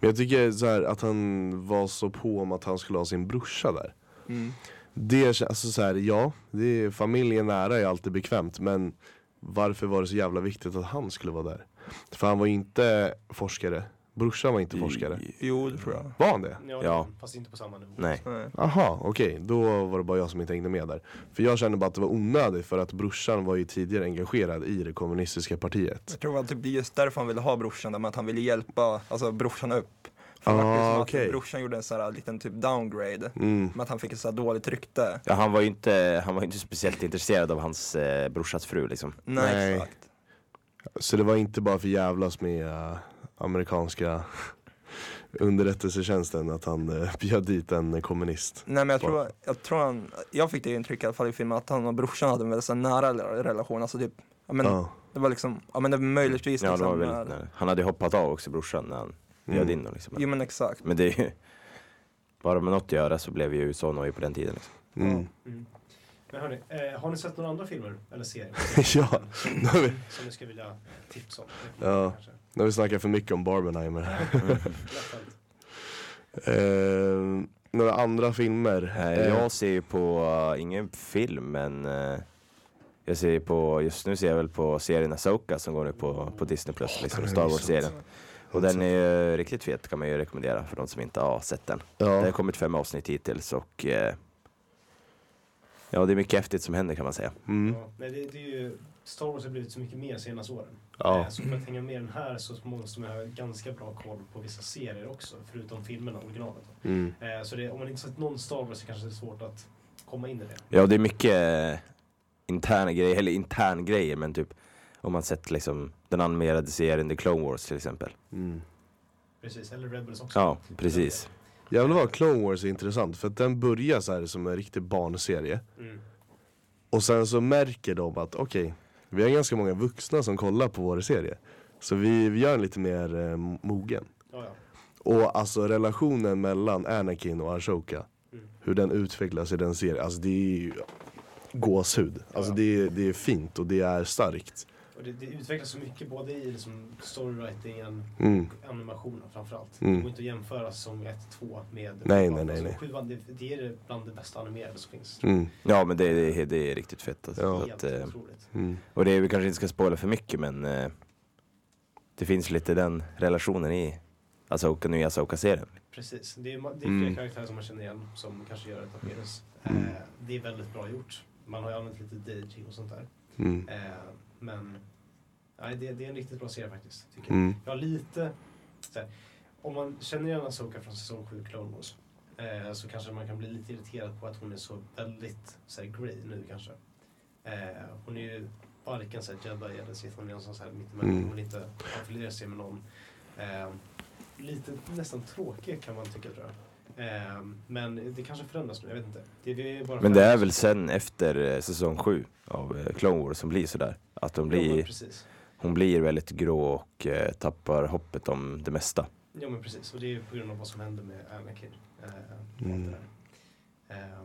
Men jag tycker så här, att han var så på om att han skulle ha sin brorsa där. Mm. Det, alltså så här, ja, det är, familjen nära är alltid bekvämt men varför var det så jävla viktigt att han skulle vara där? För han var ju inte forskare Brorsan var inte forskare. Jo, det tror jag. Var han det? Ja, Ja. Fast inte på samma nivå. Nej. Nej. Aha, okej. Då var det bara jag som inte hängde med där. För jag kände bara att det var onödigt för att brorsan var ju tidigare engagerad i det kommunistiska partiet. Jag tror att det blir just därför han ville ha brorsan, där med att han ville hjälpa alltså, brorsan upp. För Ah, det verkar som okej. att brorsan gjorde en sån här liten typ downgrade. Mm. Med att han fick ett så här dåligt rykte. Ja, han var ju inte, han var ju inte speciellt intresserad av hans eh, brorsas fru liksom. Nej, Nej. exakt. Så det var inte bara för jävlas med äh, amerikanska (laughs) underrättelsetjänsten att han äh, (laughs) bjöd dit en kommunist. Nej men jag tror, jag tror han, jag fick det intrycket i alla fall i filmen att han och brorsan hade en väldigt så här nära relation. Alltså typ, ja men Ja. det var liksom, ja men det var möjligtvis Ja, det var liksom, väldigt när- nära. Han hade ju hoppat av också brorsan när han bjöd Mm. liksom. Jo men exakt. Men det är ju, bara med något att göra så blev ju så nöjd på den tiden liksom. Mm. Mm. Men hörni, eh, har ni sett några andra filmer eller serier? (laughs) Ja, Som, nu har vi- som ni skulle vilja tipsa om? Ja. Nu har vi snackat för mycket om Barbenheimer. (laughs) Eh, några andra filmer? Eh, Eh, Jag ser ju på, uh, ingen film men eh, jag ser på, just nu ser jag väl på serien Asoka som går nu på, på Disney Plus, liksom Star Wars-serien. Och den är ju riktigt fet kan man ju rekommendera för de som inte har sett den. Det har ja. kommit fem avsnitt hittills och eh, ja det är mycket häftigt som händer kan man säga. Mm. Ja, nej, det, det är ju, Star Wars har blivit så mycket mer senaste åren. Ja. Eh, Så för att hänga med den här så måste man ha ganska bra koll på vissa serier också, förutom filmerna, originalet. Mm. Eh, Så det, om man inte sett någon Star Wars så kanske det är svårt att komma in i det. Ja det är mycket interna grejer, eller intern grejer men typ om man sett liksom den animerade serien The Clone Wars till exempel. Mm. Precis, eller Rebels också. Ja, precis. Jävlar vad Clone Wars är intressant för att den börjar så här som en riktig barnserie. Mm. Och sen så märker de att okej, vi har ganska många vuxna som kollar på vår serie. Så vi, vi gör den lite mer eh, mogen. Ja, ja. Och alltså relationen mellan Anakin och Ashoka, Mm. hur den utvecklas i den serien, alltså det är ju gåshud. Alltså Ja. det, är, det är fint och det är starkt. Och det, det utvecklas så mycket både i liksom storywritingen Mm. och animationen framförallt. Mm. Det går inte att jämföra säsong 1-2 med Nej, nej, nej, Alltså, nej. sjuan, det, det är bland det bästa animerade som finns. Mm. Ja men det, det, det är riktigt fett alltså. Ja. Att, eh, otroligt. Mm. Och det är, vi kanske inte ska spoila för mycket men eh, det finns lite den relationen i Asoka, nya Asoka-serien. Precis. Det är, det är Mm. fler karaktärer som man känner igen som kanske gör ett appearance. Mm. Eh, det är väldigt bra gjort. Man har ju använt lite DG och sånt där. Mm. Eh, men nej, det, det är en riktigt bra serie faktiskt. Tycker jag. Mm. Jag har lite... Här, om man känner igen Asoka från säsong 7 Clone Wars eh, så kanske man kan bli lite irriterad på att hon är så väldigt så här, grey nu kanske. Eh, hon är ju varken så här, jedi eller Sith, hon är någonstans här mittemellan. Mm. Hon inte affilierar sig med någon. Eh, lite nästan tråkig kan man tycka tror jag. Eh, men det kanske förändras nu, jag vet inte. Det, det är bara Men det är väl sen efter eh, säsong 7 av eh, Clone Wars som blir sådär. Att de Ja, blir, precis. hon blir väldigt grå och eh, tappar hoppet om det mesta. Ja men precis, och det är ju på grund av vad som hände med Anakin. Eh, Mm. allt det där. Eh,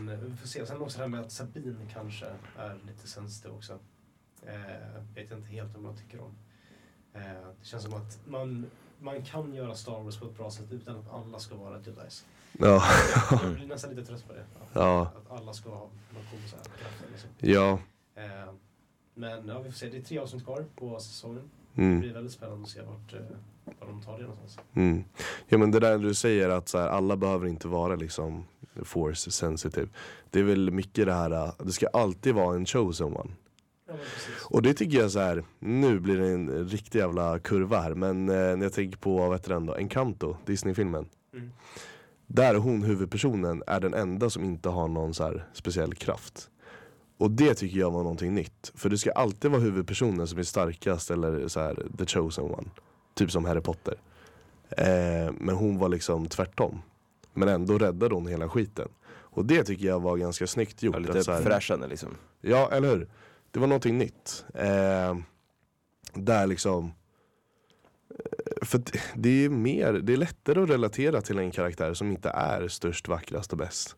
men vi får se. Sen också det här med att Sabine kanske är lite sensitiv också. Eh, vet jag inte helt om jag tycker om. Eh, det känns som att man, man kan göra Star Wars på ett bra sätt utan att alla ska vara jedis. Ja. Jag blir (laughs) nästan lite trött på det. Att, Ja. att alla ska ha någon cool så här krafter liksom. Ja. Eh, men ja, vi får se. Det är tre avsnitt kvar på säsongen. Det Mm. blir väldigt spännande att se vart, eh, var de tar det någonstans. Mm. Ja men det där du säger att så här, alla behöver inte vara liksom force sensitive. Det är väl mycket det här, äh, det ska alltid vara en chosen one. Ja. Och det tycker jag så här, nu blir det en riktig jävla kurva här men eh, när jag tänker på, vad heter den då, Encanto, Disney-filmen. Mm. Där hon, huvudpersonen, är den enda som inte har någon så här speciell kraft. Och det tycker jag var någonting nytt. För det ska alltid vara huvudpersonen som är starkast eller så här, the chosen one. Typ som Harry Potter. Eh, men hon var liksom tvärtom. Men ändå räddade hon hela skiten. Och det tycker jag var ganska snyggt gjort. Ja, lite så här- fräschande liksom. Ja, eller hur? Det var någonting nytt. Eh, där liksom... eh, För det är mer, det är lättare att relatera till en karaktär som inte är störst, vackrast och bäst.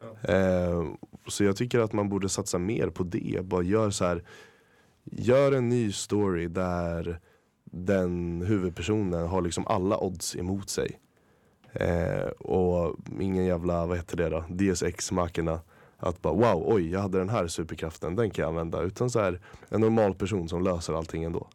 Ja. Eh, så jag tycker att man borde satsa mer på det. Bara gör så här. Gör en ny story där den huvudpersonen har liksom alla odds emot sig. Eh, och ingen jävla, vad heter det då, DSX-makerna. Att bara wow, oj jag hade den här superkraften, den kan jag använda. Utan så här en normal person som löser allting ändå.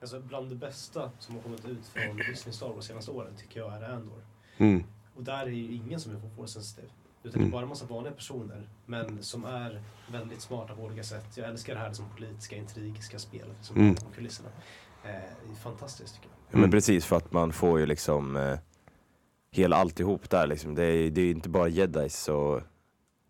Alltså bland det bästa som har kommit ut från Disney Star Wars senaste åren tycker jag är Andor. Mm. Och där är ju ingen som är force-sensitiv. Utan det Mm. är bara en massa vanliga personer. Men som är väldigt smarta på olika sätt. Jag älskar det här som politiska, intrigiska spelet som Mm. bakom kulisserna. Eh, det är fantastiskt tycker jag. Ja, men Mm. precis för att man får ju liksom eh, hela alltihop där liksom. Det är, det är ju inte bara jedis och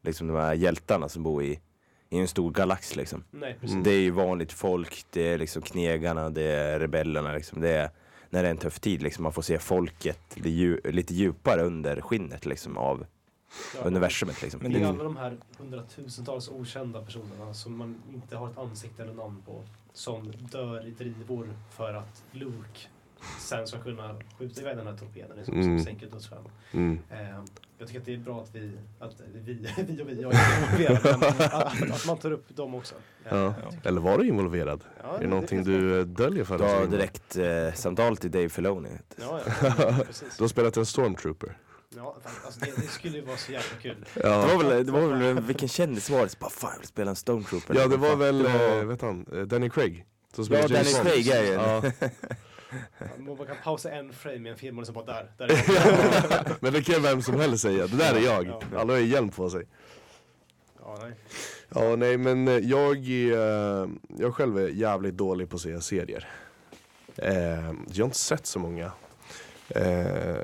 liksom de här hjältarna som bor i, i en stor galax liksom. Nej. Mm. Det är ju vanligt folk, det är liksom knegarna, det är rebellerna liksom. Det är när det är en tuff tid liksom. Man får se folket lite, dju, lite djupare under skinnet liksom av Ja, universumet liksom. Men det är Mm. alla de här hundratusentals okända personerna som man inte har ett ansikte eller namn på. Som dör i drivor för att Luke sen ska kunna skjuta iväg den här torpeden liksom, Mm. som sänker dödsstjärnan. Mm. Eh, jag tycker att det är bra att vi, att vi, (laughs) vi och vi, jag är involverad, att, att man tar upp dem också. Ja. Eller var du involverad? Ja, är det någonting du döljer för oss? Ingmar? direkt eh, samtal till Dave Filoni. Ja, ja. (laughs) Du har spelat en stormtrooper. Ja, alltså det, det skulle ju vara så jävla kul. Det Ja, var väl, det var väl vilken kändis var det? Bara, fan jag vill spela en Stormtrooper. ja det var väl, Det var- eh, vet han, eh, Danny Craig. Som Ja, Danny. Craig Ja. (laughs) Man kan pausa en frame i en film och liksom bara där, där är. (laughs) Men det kan vem som helst säga, det där är jag. Ja. Alla har hjälm på sig. Ja, nej. Ja nej men eh, jag är, eh, jag själv är jävligt dålig på att se serier. Eh, jag har inte sett så många. Eh,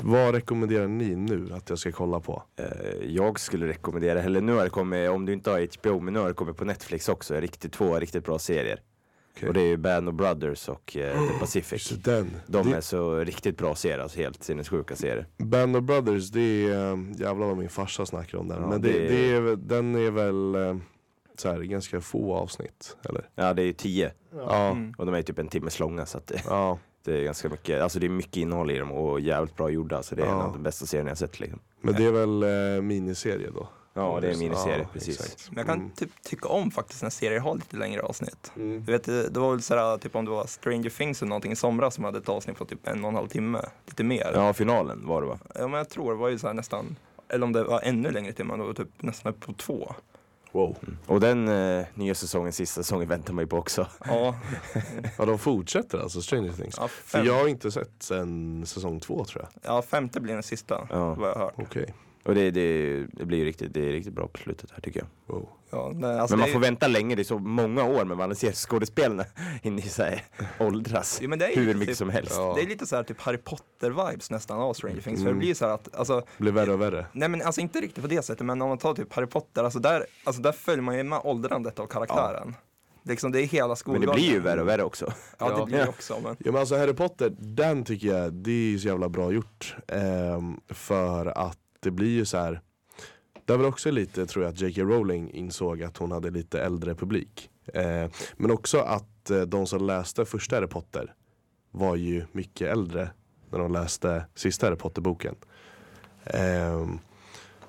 vad rekommenderar ni nu att jag ska kolla på? Eh, jag skulle rekommendera, eller nu har det kommit, om du inte har HBO, men nu har det kommit på Netflix också, riktigt, två riktigt bra serier. Okej. Och det är ju Band of Brothers och eh, The (gasps) Pacific. Så den. De det, är så riktigt bra serier, alltså helt sinnessjuka serier. Band of Brothers, det är, eh, jävlar vad min farsa snackar om den. Ja, men det, det- det är, väl- den är väl eh, så här, ganska få avsnitt, eller? Ja det är ju tio, Ja. Mm. och de är typ en timmes långa så att det, ja. (laughs) det är ganska mycket, alltså det är mycket innehåll i dem och jävligt bra gjorda. Så det är en Ja. av de bästa serierna jag sett liksom. Men det är väl eh, miniserie då? Ja det är en miniserie, Ja, precis. exakt. Men jag kan Mm. typ tycka om faktiskt när serier har lite längre avsnitt. Mm. Du vet, det det var väl sådär, typ om det var Stranger Things eller någonting i somras som hade ett avsnitt på typ en och en halv timme, lite mer. Ja finalen var det va? Ja, men jag tror det var ju så här nästan, eller om det var ännu längre men det var typ nästan på två. Wow. Och den eh, nya säsongen, sista säsongen väntar man ju på också. Ja, (laughs) Ja de fortsätter alltså, Stranger Things? ja, För jag har inte sett sen säsong två tror jag. ja femte blir den sista, Ja. vad jag har hört. Okej. Och det, det, det blir ju riktigt, det är riktigt bra på slutet här tycker jag. Wow. Ja, nej, alltså men man får vänta länge, det är så många år med man ser skådespelarna hinner (laughs) så här åldras Jo, men det är hur mycket typ- som helst. Ja. det är lite så här typ Harry Potter-vibes nästan av Stranger Things. För Mm. det blir så här att, alltså, Blir värre och värre. nej men alltså inte riktigt på det sättet, men om man tar typ Harry Potter, alltså där, alltså där följer man ju med åldrandet av karaktären. Liksom det är hela Men skolgången. det blir ju värre och värre också. Ja, det Ja. blir det också. Men, Ja men alltså Harry Potter, den tycker jag, det är så jävla bra gjort. Ehm, för att det blir ju så här. Det var också lite, tror jag, att J.K. Rowling insåg att hon hade lite äldre publik. Ehm, men också att eh, de som läste första Harry Potter var ju mycket äldre när de läste sista Harry Potter-boken. Ehm,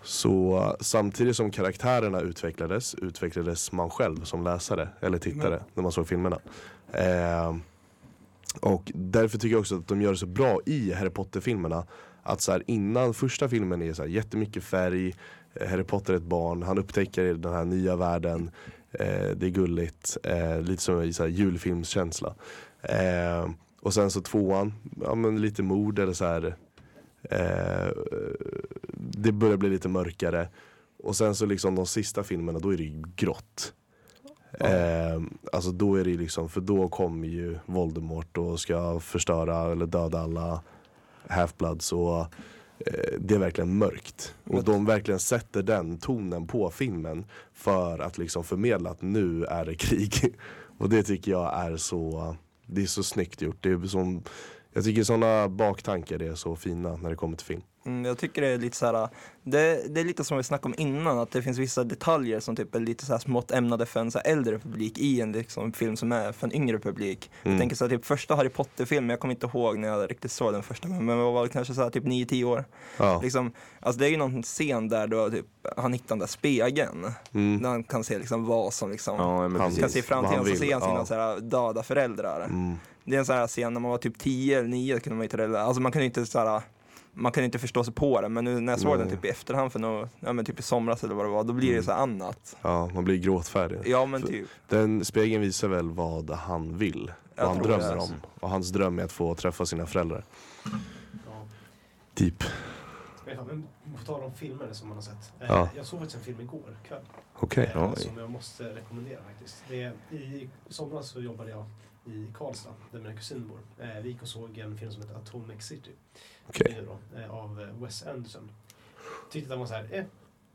så samtidigt som karaktärerna utvecklades, utvecklades man själv som läsare eller tittare när man såg filmerna. Ehm, och därför tycker jag också att de gör det så bra i Harry Potter-filmerna. Att så här, innan första filmen är så här, jättemycket färg, eh, Harry Potter är ett barn, han upptäcker den här nya världen, eh, det är gulligt, eh, lite som en så här, julfilmskänsla. Eh, och sen så tvåan, ja men lite mord eller så här. Eh, det börjar bli lite mörkare. Och sen så liksom de sista filmerna, då är det ju grått. Eh, alltså då är det liksom, för då kommer ju Voldemort och ska förstöra eller döda alla Half-Bloods och eh, det är verkligen mörkt. Och de verkligen sätter den tonen på filmen för att liksom förmedla att nu är det krig. (laughs) Och det tycker jag är så, det är så snyggt gjort. Det är som, jag tycker sådana baktankar är så fina när det kommer till film. Mm, jag tycker det är lite så här, det, det är lite som vi snackade om innan, att det finns vissa detaljer som typ är lite så här smått ämnade för en så äldre publik i en liksom, film som är för en yngre publik. Mm. Jag tänker så här, typ första Harry Potter-filmen, jag kommer inte ihåg när jag riktigt såg den första gången, men jag var väl kanske så här, typ 9-10 år. Ja. Liksom, alltså det är ju någon scen där då typ, han hittar den där spegeln, Mm. där han kan se liksom vad som liksom Ja, Han- precis. kan se i framtiden och så ser han sina ja. så här, döda föräldrar. Mm. Det är en sån här scen när man var typ 10 eller 9 kunde man inte. Alltså man kunde inte så här, man kan inte förstå sig på den, men nu när jag såg den typ i efterhand för något, ja men typ i somras eller vad det var, då blir det Mm. så här annat. Ja, man blir gråtfärdig. Ja men För- typ. Den spegeln visar väl vad han vill, Jag vad han drömmer det. om. Och hans dröm är att få träffa sina föräldrar. Ja. Typ. På tal om filmer som man har sett. Eh, Ja. Jag såg faktiskt en film igår kväll. Okej. eh, som jag måste rekommendera faktiskt. Det är, I somras så jobbade jag i Karlstad där mina kusiner bor. Eh, vi gick och såg en film som heter Atomic City. Är då, eh, av eh, Wes Anderson. Tyckte att den var så här, eh,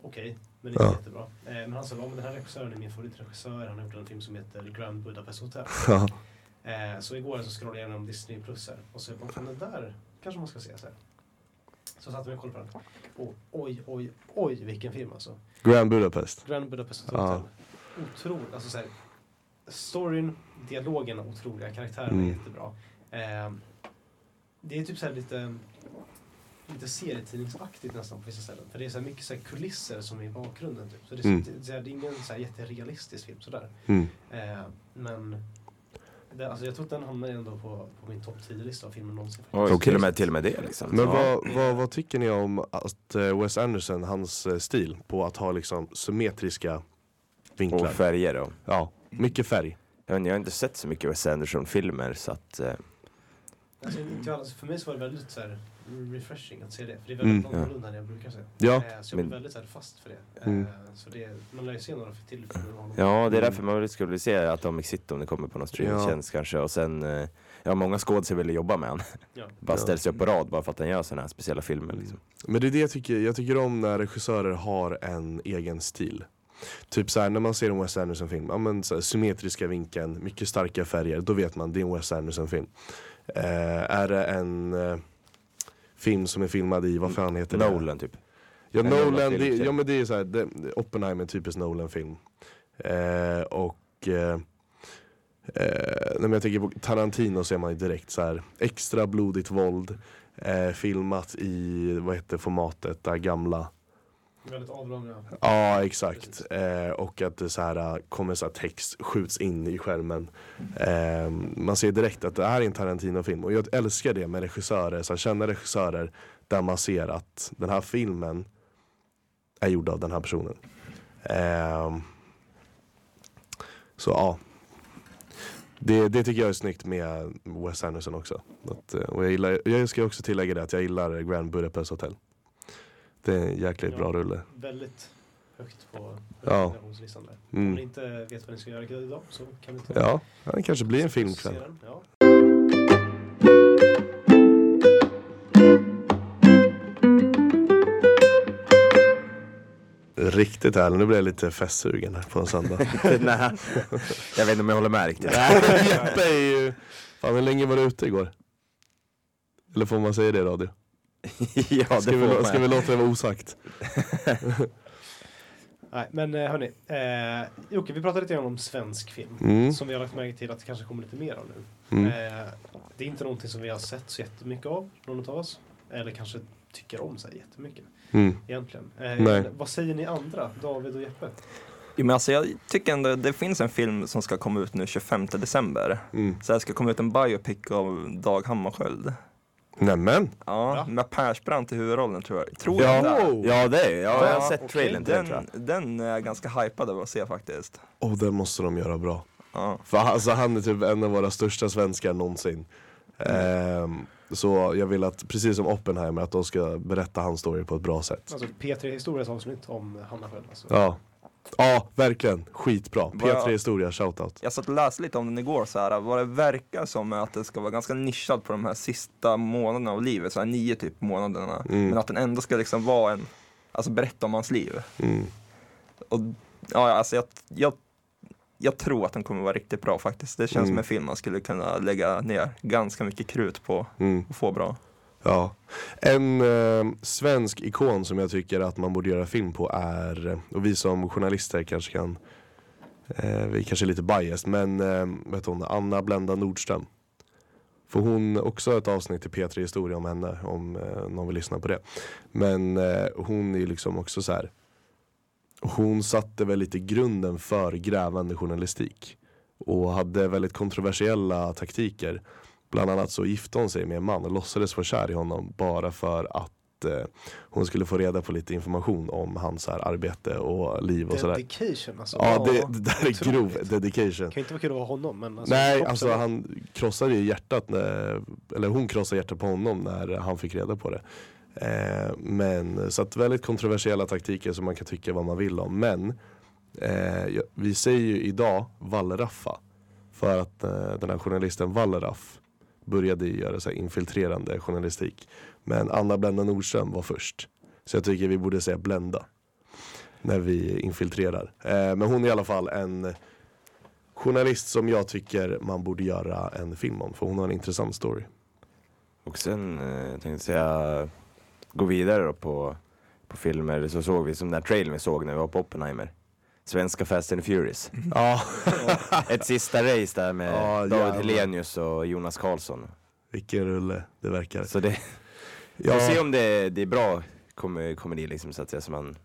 okej, men inte Ja. jättebra. Men han sa, ja, men den här regissören är min favoritregissör. Han har gjort en film som heter Grand Budapest Hotel. (laughs) Ja. Så igår så scrollade jag igenom Disney Plus här och så bara, fan den där kanske man ska se. Så, här. så satte mig och kollade på den. Och oj, oj, oj vilken film alltså. Grand Budapest. Grand Budapest Ja. Hotel. Otroligt, alltså så här, storyn, dialogen är otroliga, karaktärerna Mm. är jättebra. Eh, det är typ så här lite, lite serietidningsaktigt nästan på vissa ställen. För det är så här mycket så här kulisser som är i bakgrunden. Typ. Så det är, så, Mm. det, är- det är ingen så här jätterealistisk film sådär. Mm. Eh, men det, alltså jag tror att den hamnar ändå på, på min topp 10-lista av filmer någonsin. Oj, till, och med, till och med det liksom. Men Ja. vad, vad, vad tycker ni om att eh, Wes Anderson, hans eh, stil på att ha liksom symmetriska vinklar? Och färger då. Ja, mycket färg. Jag, vet inte, jag har inte sett så mycket Wes Anderson-filmer så att... Eh, Alltså, inte alls, för mig så var det väldigt så här, refreshing att se det. För det är väldigt Mm. annorlunda än jag brukar se. Ja, Eh, så jag men- blev väldigt så här, fast för det. Mm. Eh, så det man lär ju se några till filmer honom. ja, det är därför man skulle vilja se Atomic City om det kommer på någon Ja. streamingtjänst kanske. Och sen, eh, ja många skådespelare vill jobba med han. Ja. Bara Ja. ställs upp på rad bara för att han gör sådana här speciella filmer liksom. Men det är det jag tycker, jag tycker om när regissörer har en egen stil. Typ såhär när man ser en Wes Anderson-film, ja men så här, symmetriska vinkeln, mycket starka färger, då vet man det är en Wes Anderson-film. Eh, är det en eh, film som är filmad i, vad fan heter det? Nolan typ. Ja, En Nolan, det, typ. ja men det är såhär, det, Oppenheimer är typiskt Nolan-film. Eh, och eh, eh, när jag tänker på Tarantino så är man ju direkt så här extra blodigt våld. Eh, filmat i, vad heter formatet, det här gamla. Väldigt avlånga. Ja exakt. Eh, och att det så här, äh, kommer så här text skjuts in i skärmen. Eh, man ser direkt att det här är en Tarantino-film. Och jag älskar det med regissörer, så här, kända regissörer. Där man ser att den här filmen är gjord av den här personen. Eh, så ja. Det, det tycker jag är snyggt med Wes Anderson också. Att, eh, och jag, gillar, jag ska också tillägga det att jag gillar Grand Budapest Hotel. Det är en jäkligt Ja. bra rulle. Väldigt högt på Ja. rekommendationslistan där. Om Mm. ni inte vet vad ni ska göra idag så kan ni ta Ja, det kanske blir en filmkväll. Ja. Riktigt härligt, nu blir jag lite festsugen här på en söndag. (laughs) Nej, jag vet inte om jag håller med riktigt. Jeppe är ju... Fan hur länge var du ute igår? Eller får man säga det i radio? Ja, det Ska vi, ska vi låta det vara osagt? (laughs) Nej, men eh, hörni. Eh, Jocke, vi pratade lite grann om svensk film. Mm. Som vi har lagt märke till att det kanske kommer lite mer av nu. Mm. Eh, det är inte någonting som vi har sett så jättemycket av, någon av oss. Eller kanske tycker om så här jättemycket Mm. egentligen. Eh, Vad säger ni andra, David och Jeppe? Jo, men alltså, jag tycker ändå det finns en film som ska komma ut nu 25 december. Mm. Så det ska komma ut en biopic av Dag Hammarskjöld. Nämen! Ja, med Persbrandt i huvudrollen tror jag. Tror Ja. jag det. Ja, det är ja, jag har Ja, sett okej. trailern till den tror jag. Den, är jag ganska hypad över att se faktiskt. Och den måste de göra bra. Ja. För alltså, han är typ en av våra största svenskar någonsin. Ehm, så jag vill att, precis som Oppenheimer, att de ska berätta hans story på ett bra sätt. Alltså P3 Historias avsnitt om Hanna själv. Alltså. Ja, ja verkligen. Skitbra. Vad- P3 Historia, shoutout. Jag satt och läste lite om den igår, så här, vad det verkar som är att det ska vara ganska nischad på de här sista månaderna av livet, så här nio typ månaderna. Mm. Men att den ändå ska liksom vara en, alltså berätta om hans liv. Mm. Och ja, alltså jag, jag, jag tror att den kommer vara riktigt bra faktiskt. Det känns Mm. som en film man skulle kunna lägga ner ganska mycket krut på Mm. och få bra. Ja. En eh, svensk ikon som jag tycker att man borde göra film på är, eh, och vi som journalister kanske kan, eh, vi kanske är lite biased, men eh, vet hon, Anna Blenda Nordström. För hon, också ett avsnitt i P3 Historia om henne, om eh, någon vill lyssna på det. Men eh, hon är liksom också så här. hon satte väl lite grunden för grävande journalistik. Och hade väldigt kontroversiella taktiker. Bland annat så gifte hon sig med en man och låtsades vara kär i honom bara för att eh, hon skulle få reda på lite information om hans här, arbete och liv och sådär. Dedication alltså. Ja, det, det där är grov dedication. Det kan inte vara kul att ha honom men alltså, Nej, alltså ändå. han krossade ju hjärtat, när, eller hon krossade hjärtat på honom när han fick reda på det. Eh, men så att väldigt kontroversiella taktiker som man kan tycka vad man vill om. Men eh, vi säger ju idag Wallraffa. För att eh, den här journalisten Wallraff började ju göra så här infiltrerande journalistik. Men Anna Blenda Nordström var först. Så jag tycker vi borde säga Blenda. När vi infiltrerar. Eh, men hon är i alla fall en journalist som jag tycker man borde göra en film om. För hon har en intressant story. Och sen eh, tänkte jag säga, gå vidare då på, på filmer. Så såg vi som den här trailern vi såg när vi var på Oppenheimer. Svenska Fast and Furious. Ja, (laughs) Ett sista race där med Ja, David jävlar. Helenius och Jonas Karlsson. vilken rulle det verkar. Så det, vi får se om det, det är bra kom, komedi liksom så att säga som man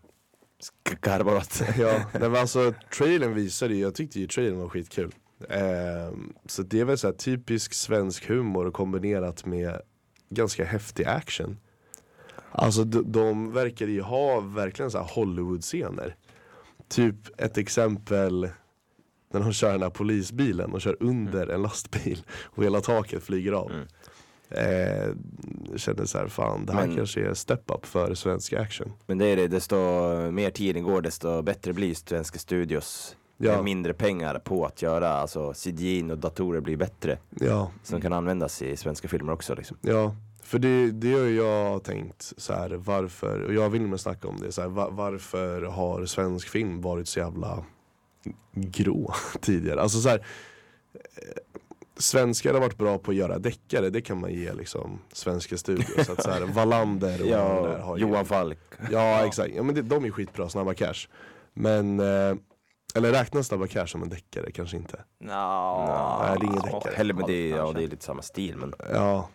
ska garva åt. (laughs) Ja, men alltså trailern visade ju, jag tyckte ju trailern var skitkul. Ehm, så det är väl så här typisk svensk humor kombinerat med ganska häftig action. Alltså de, de verkade ju ha verkligen så här Hollywood-scener. Typ ett exempel när de kör den här polisbilen och kör under en lastbil och hela taket flyger av. Mm. Eh, kände så här, fan det här Men- kanske är step up för svensk action. Men det är det, desto mer tiden går desto bättre blir svenska studios. Ja. Med mindre pengar på att göra, alltså CGI och datorer blir bättre. Ja, Som kan användas i svenska filmer också liksom. Ja, för det, det har jag tänkt så här, varför, och jag vill med snacka om det, så här, va- varför har svensk film varit så jävla grå (laughs) tidigare? Alltså så här, eh, Svenskar har varit bra på att göra deckare, det kan man ge liksom svenska studios. Så att så här, (laughs) Wallander och de där Ja, har ju- Johan Falk. Ja exakt, ja, men det, de är skitbra, Snabba Cash. Men, eh, eller räknas Snabba Cash som en deckare? Kanske inte. Nja, Nej, det är ingen deckare. Heller med det, ja kanske. det är lite samma stil men Ja,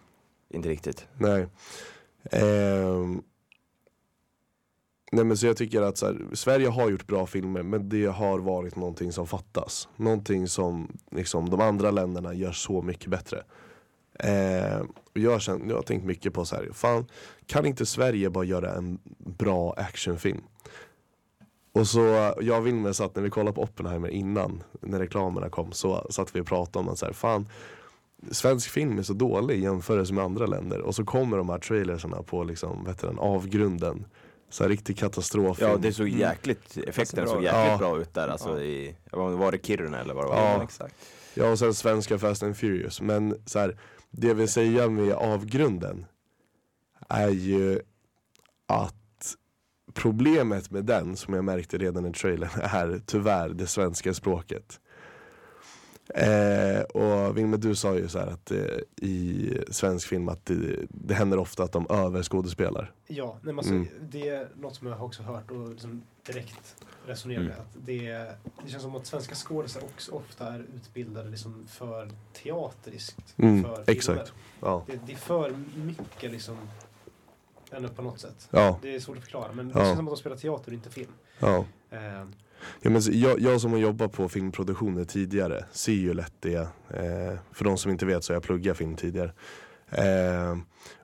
inte riktigt. Nej. Ehm. Nej men så jag tycker att så här, Sverige har gjort bra filmer men det har varit någonting som fattas. Någonting som liksom, de andra länderna gör så mycket bättre. Eh, och jag, känt, jag har tänkt mycket på så här, fan kan inte Sverige bara göra en bra actionfilm? Och så, jag och Wilmer satt när vi kollade på Oppenheimer innan, när reklamerna kom, så satt vi och pratade om att så här, fan svensk film är så dålig i jämförelse med andra länder och så kommer de här trailersarna på liksom, vet du, den, avgrunden. Så här riktig katastrof. Ja det såg jäkligt, effekten bra såg jäkligt Ja. bra ut där alltså Ja. i, var det Kiruna eller vad det var? Ja. exakt. Ja och sen svenska Fast and Furious. Men så här, det vill säga med avgrunden är ju att problemet med den, som jag märkte redan i trailern, är tyvärr det svenska språket. Eh, och Wilmer du sa ju så att eh, i svensk film att det, det händer ofta att de överskådespelar. Ja, nej, alltså, Mm. det är något som jag också hört och liksom direkt resonerar med. Mm. Att det, det känns som att svenska skådespelare också ofta är utbildade liksom för teateriskt. Mm, för exakt. Ja. Det, det är för mycket liksom ändå på något sätt. Ja, Det är svårt att förklara men det Ja. känns som att de spelar teater och inte film. ja. Eh, Ja, men jag, jag som har jobbat på filmproduktioner tidigare ser ju lätt det. Eh, för de som inte vet så har jag pluggat film tidigare. Eh,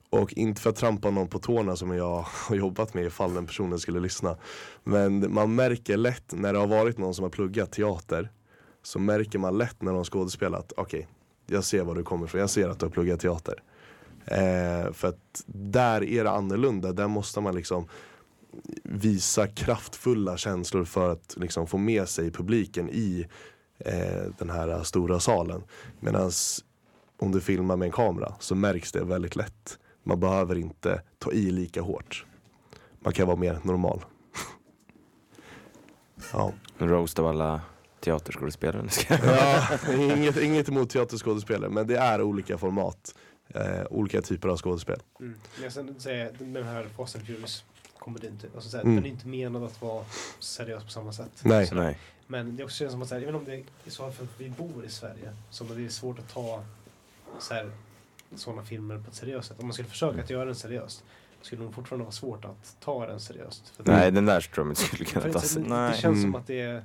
och inte för att trampa någon på tårna som jag (laughs) har jobbat med ifall den personen skulle lyssna. Men man märker lätt när det har varit någon som har pluggat teater. Så märker man lätt när de har skådespelat. okej, jag ser var du kommer ifrån. Jag ser att du har pluggat teater. Eh, för att där är det annorlunda. Där måste man liksom visa kraftfulla känslor för att liksom få med sig publiken i eh, den här stora salen. Medan om du filmar med en kamera så märks det väldigt lätt. Man behöver inte ta i lika hårt. Man kan vara mer normal. (laughs) ja. En roast av alla teaterskådespelare. Jag- ja, inget, inget emot teaterskådespelare men det är olika format. Eh, olika typer av skådespel. mm. Men sen säger jag, den här Fast and Furious komedin typ. Alltså, såhär, Mm. Den är inte menad att vara seriös på samma sätt. Nej. Nej. Men det också känns som att, så här, även om det är så för att vi bor i Sverige, så det är svårt att ta så här, sådana filmer på ett seriöst sätt. Om man skulle försöka att göra den seriöst, skulle det nog fortfarande vara svårt att ta den seriöst. Nej den där tror jag inte skulle kunna för tas. det, det, Nej. det känns som Mm. att det är,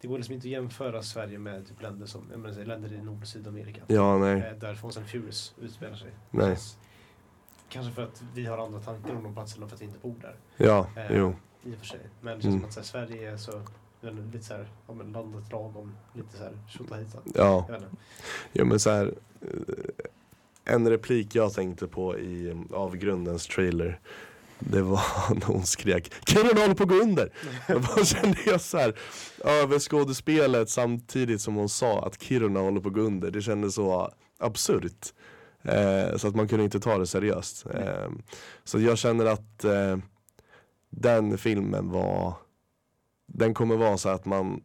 det går liksom inte att jämföra Sverige med typ länder som, jag menar, länder i Nord och Sydamerika. Ja, nej. Eh, där Fast and Furious utspelar sig. Nej. Kanske för att vi har andra tankar om de platserna för att vi inte bor där. Ja, Eh, jo. I och för sig. Men det känns Mm. som att så här, Sverige är så, inte, lite såhär, ja men landet lagom, lite såhär tjotahejta. Ja. Jag vet inte. Jo men så här, eh, en replik jag tänkte på i um, Avgrundens trailer det var (laughs) när hon skrek Kiruna håller på att gå under! (laughs) Då kände jag så här över skådespelet samtidigt som hon sa att Kiruna håller på att gå under. Det kändes så absurt. Eh, så att man kunde inte ta det seriöst. Eh, så jag känner att eh, den filmen var Den kommer vara så att man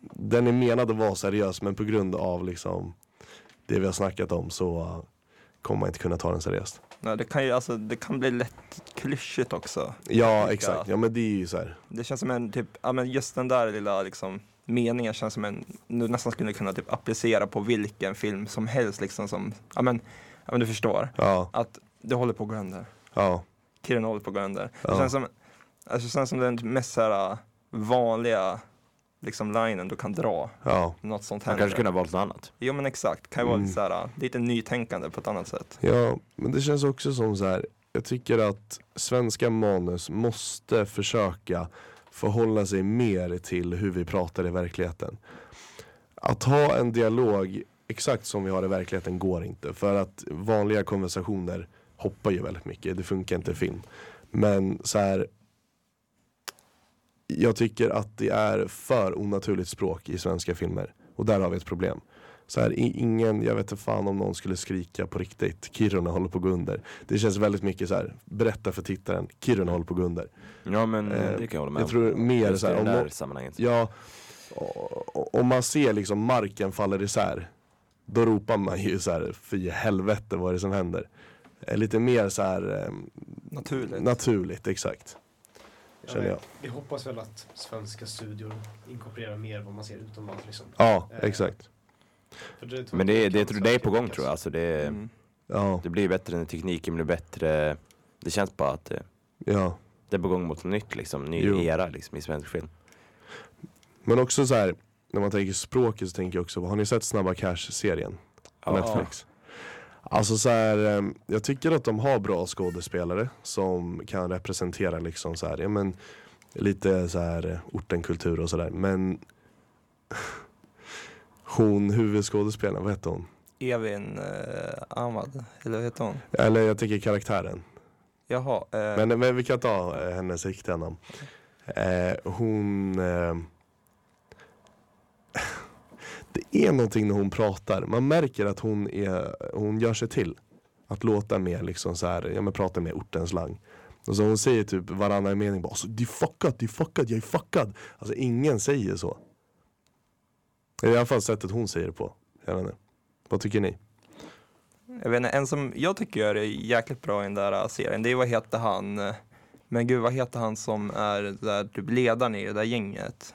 Den är menad att vara seriös men på grund av liksom det vi har snackat om så kommer man inte kunna ta den seriöst. Nej, det kan ju alltså, det kan bli lätt klyschigt också. Ja exakt, ja men det är ju så här. Det känns som en typ, ja men just den där lilla liksom meningen känns som en, du nästan skulle kunna typ applicera på vilken film som helst liksom som, ja men, ja men du förstår. Ja, Att det håller på att gå under. ja, Kiruna håller på att gå under. Ja. Det känns som, alltså, det känns som den mest här, vanliga liksom linen du kan dra. ja. Något sånt händer. kanske kunde ha valt något annat. Jo men exakt, kan ju vara Mm. lite, så här, lite nytänkande på ett annat sätt. Ja, men det känns också som så här. Jag tycker att svenska manus måste försöka förhålla sig mer till hur vi pratar i verkligheten. Att ha en dialog exakt som vi har i verkligheten går inte. För att vanliga konversationer hoppar ju väldigt mycket. Det funkar inte i film. Men så här. Jag tycker att det är för onaturligt språk i svenska filmer. Och där har vi ett problem. Så här, i- ingen, jag vet inte fan om någon skulle skrika på riktigt, Kiruna håller på att gå under. Det känns väldigt mycket så här, berätta för tittaren, Kiruna håller på att gå under. Ja men Eh, det kan jag hålla med jag tror mer Just så här, om det sammanhanget. Ja, om man ser liksom marken faller isär, då ropar man ju så här, fy helvete vad är det som händer? Eh, Lite mer så här eh, Naturligt. naturligt, exakt. Ja, Känner jag. Vi hoppas väl att svenska studior inkorporerar mer vad man ser utomlands. Liksom. Ja, Eh, exakt. För det, tror Men det, det, det, det är på gång tror jag. Alltså det, Mm. Ja, det blir bättre när tekniken blir bättre. Det känns bara att det, ja. det är på gång mot något nytt liksom. Ny Jo. era liksom i svensk film. Men också så här, när man tänker språket så tänker jag också, har ni sett Snabba Cash-serien? På Ja. Netflix. Alltså så här, eh, jag tycker att de har bra skådespelare som kan representera liksom så här, ja men lite så här eh, ortenkultur och sådär. Men hon, huvudskådespelaren, vad heter hon? Evin eh, Ahmad, eller vad heter hon? Eller jag tänker karaktären. Jaha. Eh, Men, men vi kan ta eh, hennes riktiga namn. Eh, hon... Eh, (laughs) det är någonting när hon pratar. Man märker att hon, är, hon gör sig till. Att låta mer liksom så här, ja men prata mer ortenslang. Och så hon säger typ varannan mening bara alltså, det är fuckat, det är fuckat, jag är fuckad. Alltså ingen säger så. I alla fall sättet hon säger det på. Jag vet inte. Vad tycker ni? Jag vet inte, en som jag tycker gör det jäkligt bra i den där äh, serien, det är vad heter han, eh, men gud vad heter han som är där, typ ledaren i det där gänget?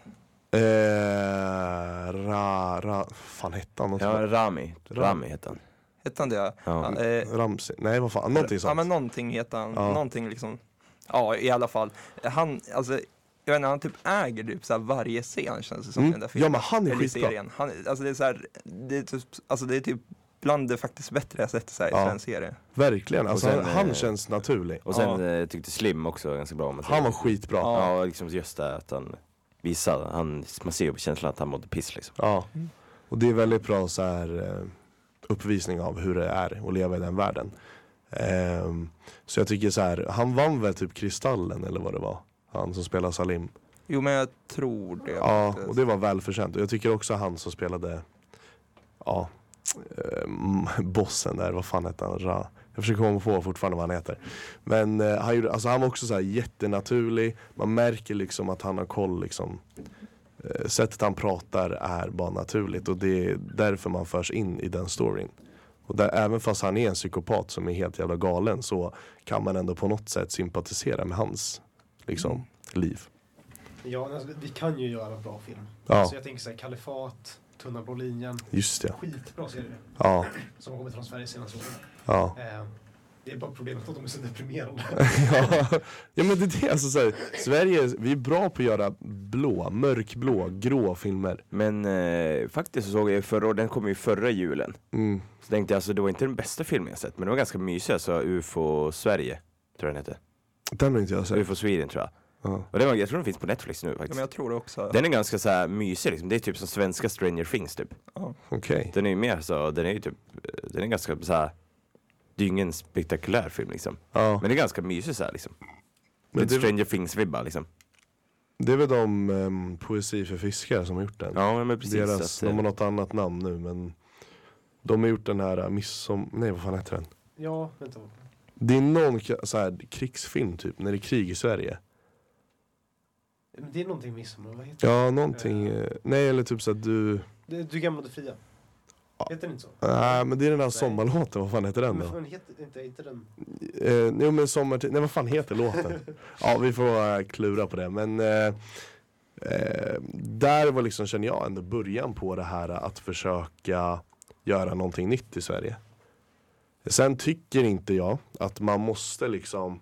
Eh, ra, ra, fan hette han? Något Ja, Rami. Ram. Rami heter han. Hette han det? Ja. Ja, eh, Ramsey? Nej vad fan, någonting Ja sånt. men någonting heter han, Ja. någonting liksom, ja i alla fall. Han, alltså, jag vet inte, han typ äger typ så här varje scen känns det som Mm. i den där Ja, filmen. men han är i skitbra. serien. Han, alltså det är så här, det är typ, alltså det är typ bland det faktiskt bättre jag sett så här, i Ja. svensk serie. Verkligen, alltså, sen, han, han eh, känns naturlig. Och sen Ja. eh, tyckte Slim också ganska bra om Han var skitbra. Ja, Ja. och liksom just det att han visade, han, man ser ju på känslan att han mådde piss liksom. Och det är väldigt bra så här, eh, uppvisning av hur det är att leva i den världen. Ehm, så jag tycker så här, han vann väl typ Kristallen eller vad det var. Han som spelar Salim. Jo men jag tror det. Ja, och det var välförtjänt. Och jag tycker också han som spelade, ja, eh, (laughs) bossen där, vad fan hette han? Ra. Jag försöker komma på fortfarande vad han heter. Men eh, han, gjorde, alltså han var också så här jättenaturlig. Man märker liksom att han har koll liksom. Eh, sättet han pratar är bara naturligt och det är därför man förs in i den storyn. Och där, även fast han är en psykopat som är helt jävla galen så kan man ändå på något sätt sympatisera med hans liksom, liv. Ja, alltså, vi kan ju göra bra film. Ja, Så jag tänker så här, Kalifat, Tunna blå linjen. just det. Skitbra serie Ja, som har kommit från Sverige senaste åren. ja, Eh, Det är bara problemet att de är så deprimerande. (laughs) ja, ja men det är det, alltså så här, Sverige, vi är bra på att göra blå, mörkblå, grå filmer. Men eh, faktiskt så såg jag förra året, den kom ju förra julen. Mm. Så tänkte jag alltså det var inte den bästa filmen jag sett, men den var ganska mysig alltså, UFO Sverige. Tror jag den hette. Den har inte jag sett. UFO Sweden tror jag. Ja. Och den var, jag tror den finns på Netflix nu Ja, faktiskt. men jag tror det också. Den är ganska så här mysig liksom, det är typ som svenska Stranger Things typ. Ja. Okej. Den är ju mer så, den är ju typ, den är ganska så här. Det är ju ingen spektakulär film liksom. Ja. Men det är ganska mysig så här liksom. Men Lite det, Stranger Things-vibbar liksom. det är väl de um, Poesi för fiskar som har gjort den. Ja men precis. Deras, de har eh, något annat namn nu men De har gjort den här uh, midsom... Nej vad fan heter den? Ja, vänta. Det är någon så här, krigsfilm typ, när det är krig i Sverige. Men Det är någonting midsommar, vad heter Ja, någonting. eh, Nej, eller typ så att du... det? Du gamla du fria. Heter den inte så? Nej, men det är den Nej. sommarlåten, vad fan heter den Men då? fan, heter inte, inte den? Eh, jo men sommartid, nej vad fan heter låten? (laughs) ja vi får uh, klura på det men eh, eh, Där var liksom, känner jag, ändå början på det här att försöka göra någonting nytt i Sverige. Sen tycker inte jag att man måste liksom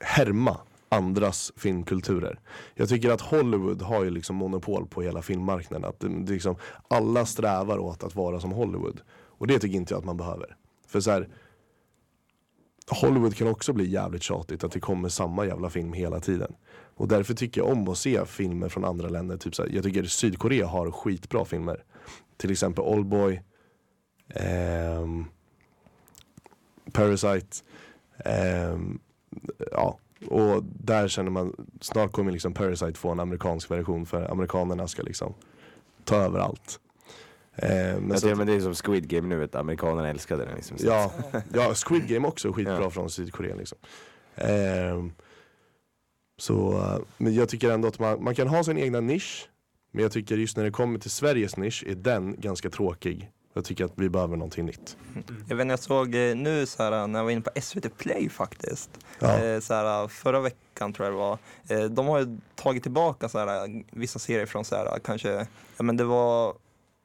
härma andras filmkulturer. Jag tycker att Hollywood har ju liksom monopol på hela filmmarknaden. Att det, det liksom, alla strävar åt att vara som Hollywood. Och det tycker inte jag att man behöver. För så här, Hollywood kan också bli jävligt tjatigt att det kommer samma jävla film hela tiden. Och därför tycker jag om att se filmer från andra länder. Typ så här, jag tycker Sydkorea har skitbra filmer. Till exempel Oldboy, Parasite. ehm, ja, och där känner man, snart kommer liksom Parasite få en amerikansk version för amerikanerna ska liksom ta över allt. Ehm, men Men, så det, att- men det är som Squid Game nu, vet, amerikanerna älskade den liksom. Ja, ja, Squid Game också skitbra Ja. från Sydkorea liksom. Ehm, så, eh, men jag tycker ändå att man, man kan ha sin egna nisch. Men jag tycker just när det kommer till Sveriges nisch är den ganska tråkig. Jag tycker att vi behöver någonting nytt. Jag vet jag såg eh, nu så här, när jag var inne på SVT Play faktiskt. Ja. Eh, så här, förra veckan tror jag det var. Eh, de har ju tagit tillbaka så här, vissa serier från så här, kanske, ja men det var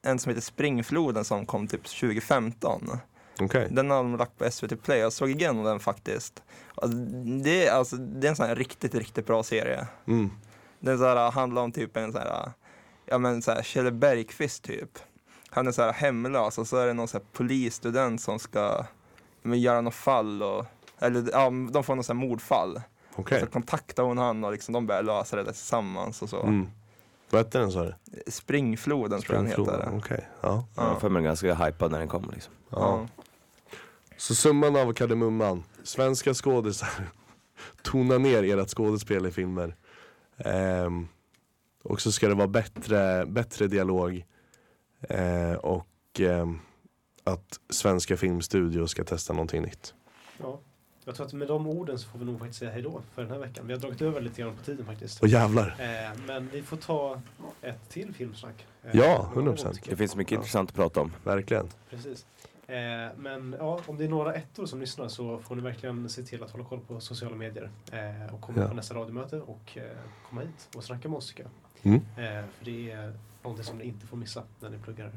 en som heter Springfloden som kom typ 2015. Okej. Den har de lagt på SVT Play. Jag såg igenom den faktiskt. Alltså, Det är, alltså, det är en sån här riktigt, riktigt bra serie. Mm. Den så här, handlar om typ en så här, ja men så här, Kjell Bergqvist typ. Han är så här hemlös och så är det någon så här polisstudent som ska men, göra något fall och, eller ja, de får något så här mordfall. Okej. Så kontaktar hon han och liksom de börjar lösa det där tillsammans och så. Mm. Vad hette den sa du? Springfloden tror jag den Springfloden, heter. Okej. Ja. Ja, jag får mig ganska hypad när den kom liksom. Ja. Så summan av kardemumman. Svenska skådisar. (laughs) Tona ner ert skådespel i filmer. Ehm, och så ska det vara bättre, bättre dialog. Eh, och ehm, att svenska filmstudior ska testa någonting nytt. Ja. Jag tror att med de orden så får vi nog faktiskt säga hejdå för den här veckan. Vi har dragit över lite grann på tiden faktiskt. Och jävlar. Eh, men vi får ta ett till filmsnack. Eh, Ja, någon gång, 100%. tycker Det finns mycket Ja. intressant att prata om. Verkligen. Precis. Eh, men ja, om det är några ettor som lyssnar så får ni verkligen se till att hålla koll på sociala medier. Eh, och komma Ja. på nästa radiomöte och eh, komma hit och snacka med oss tycker jag. Mm. Eh, för det är någonting som ni inte får missa när ni pluggar.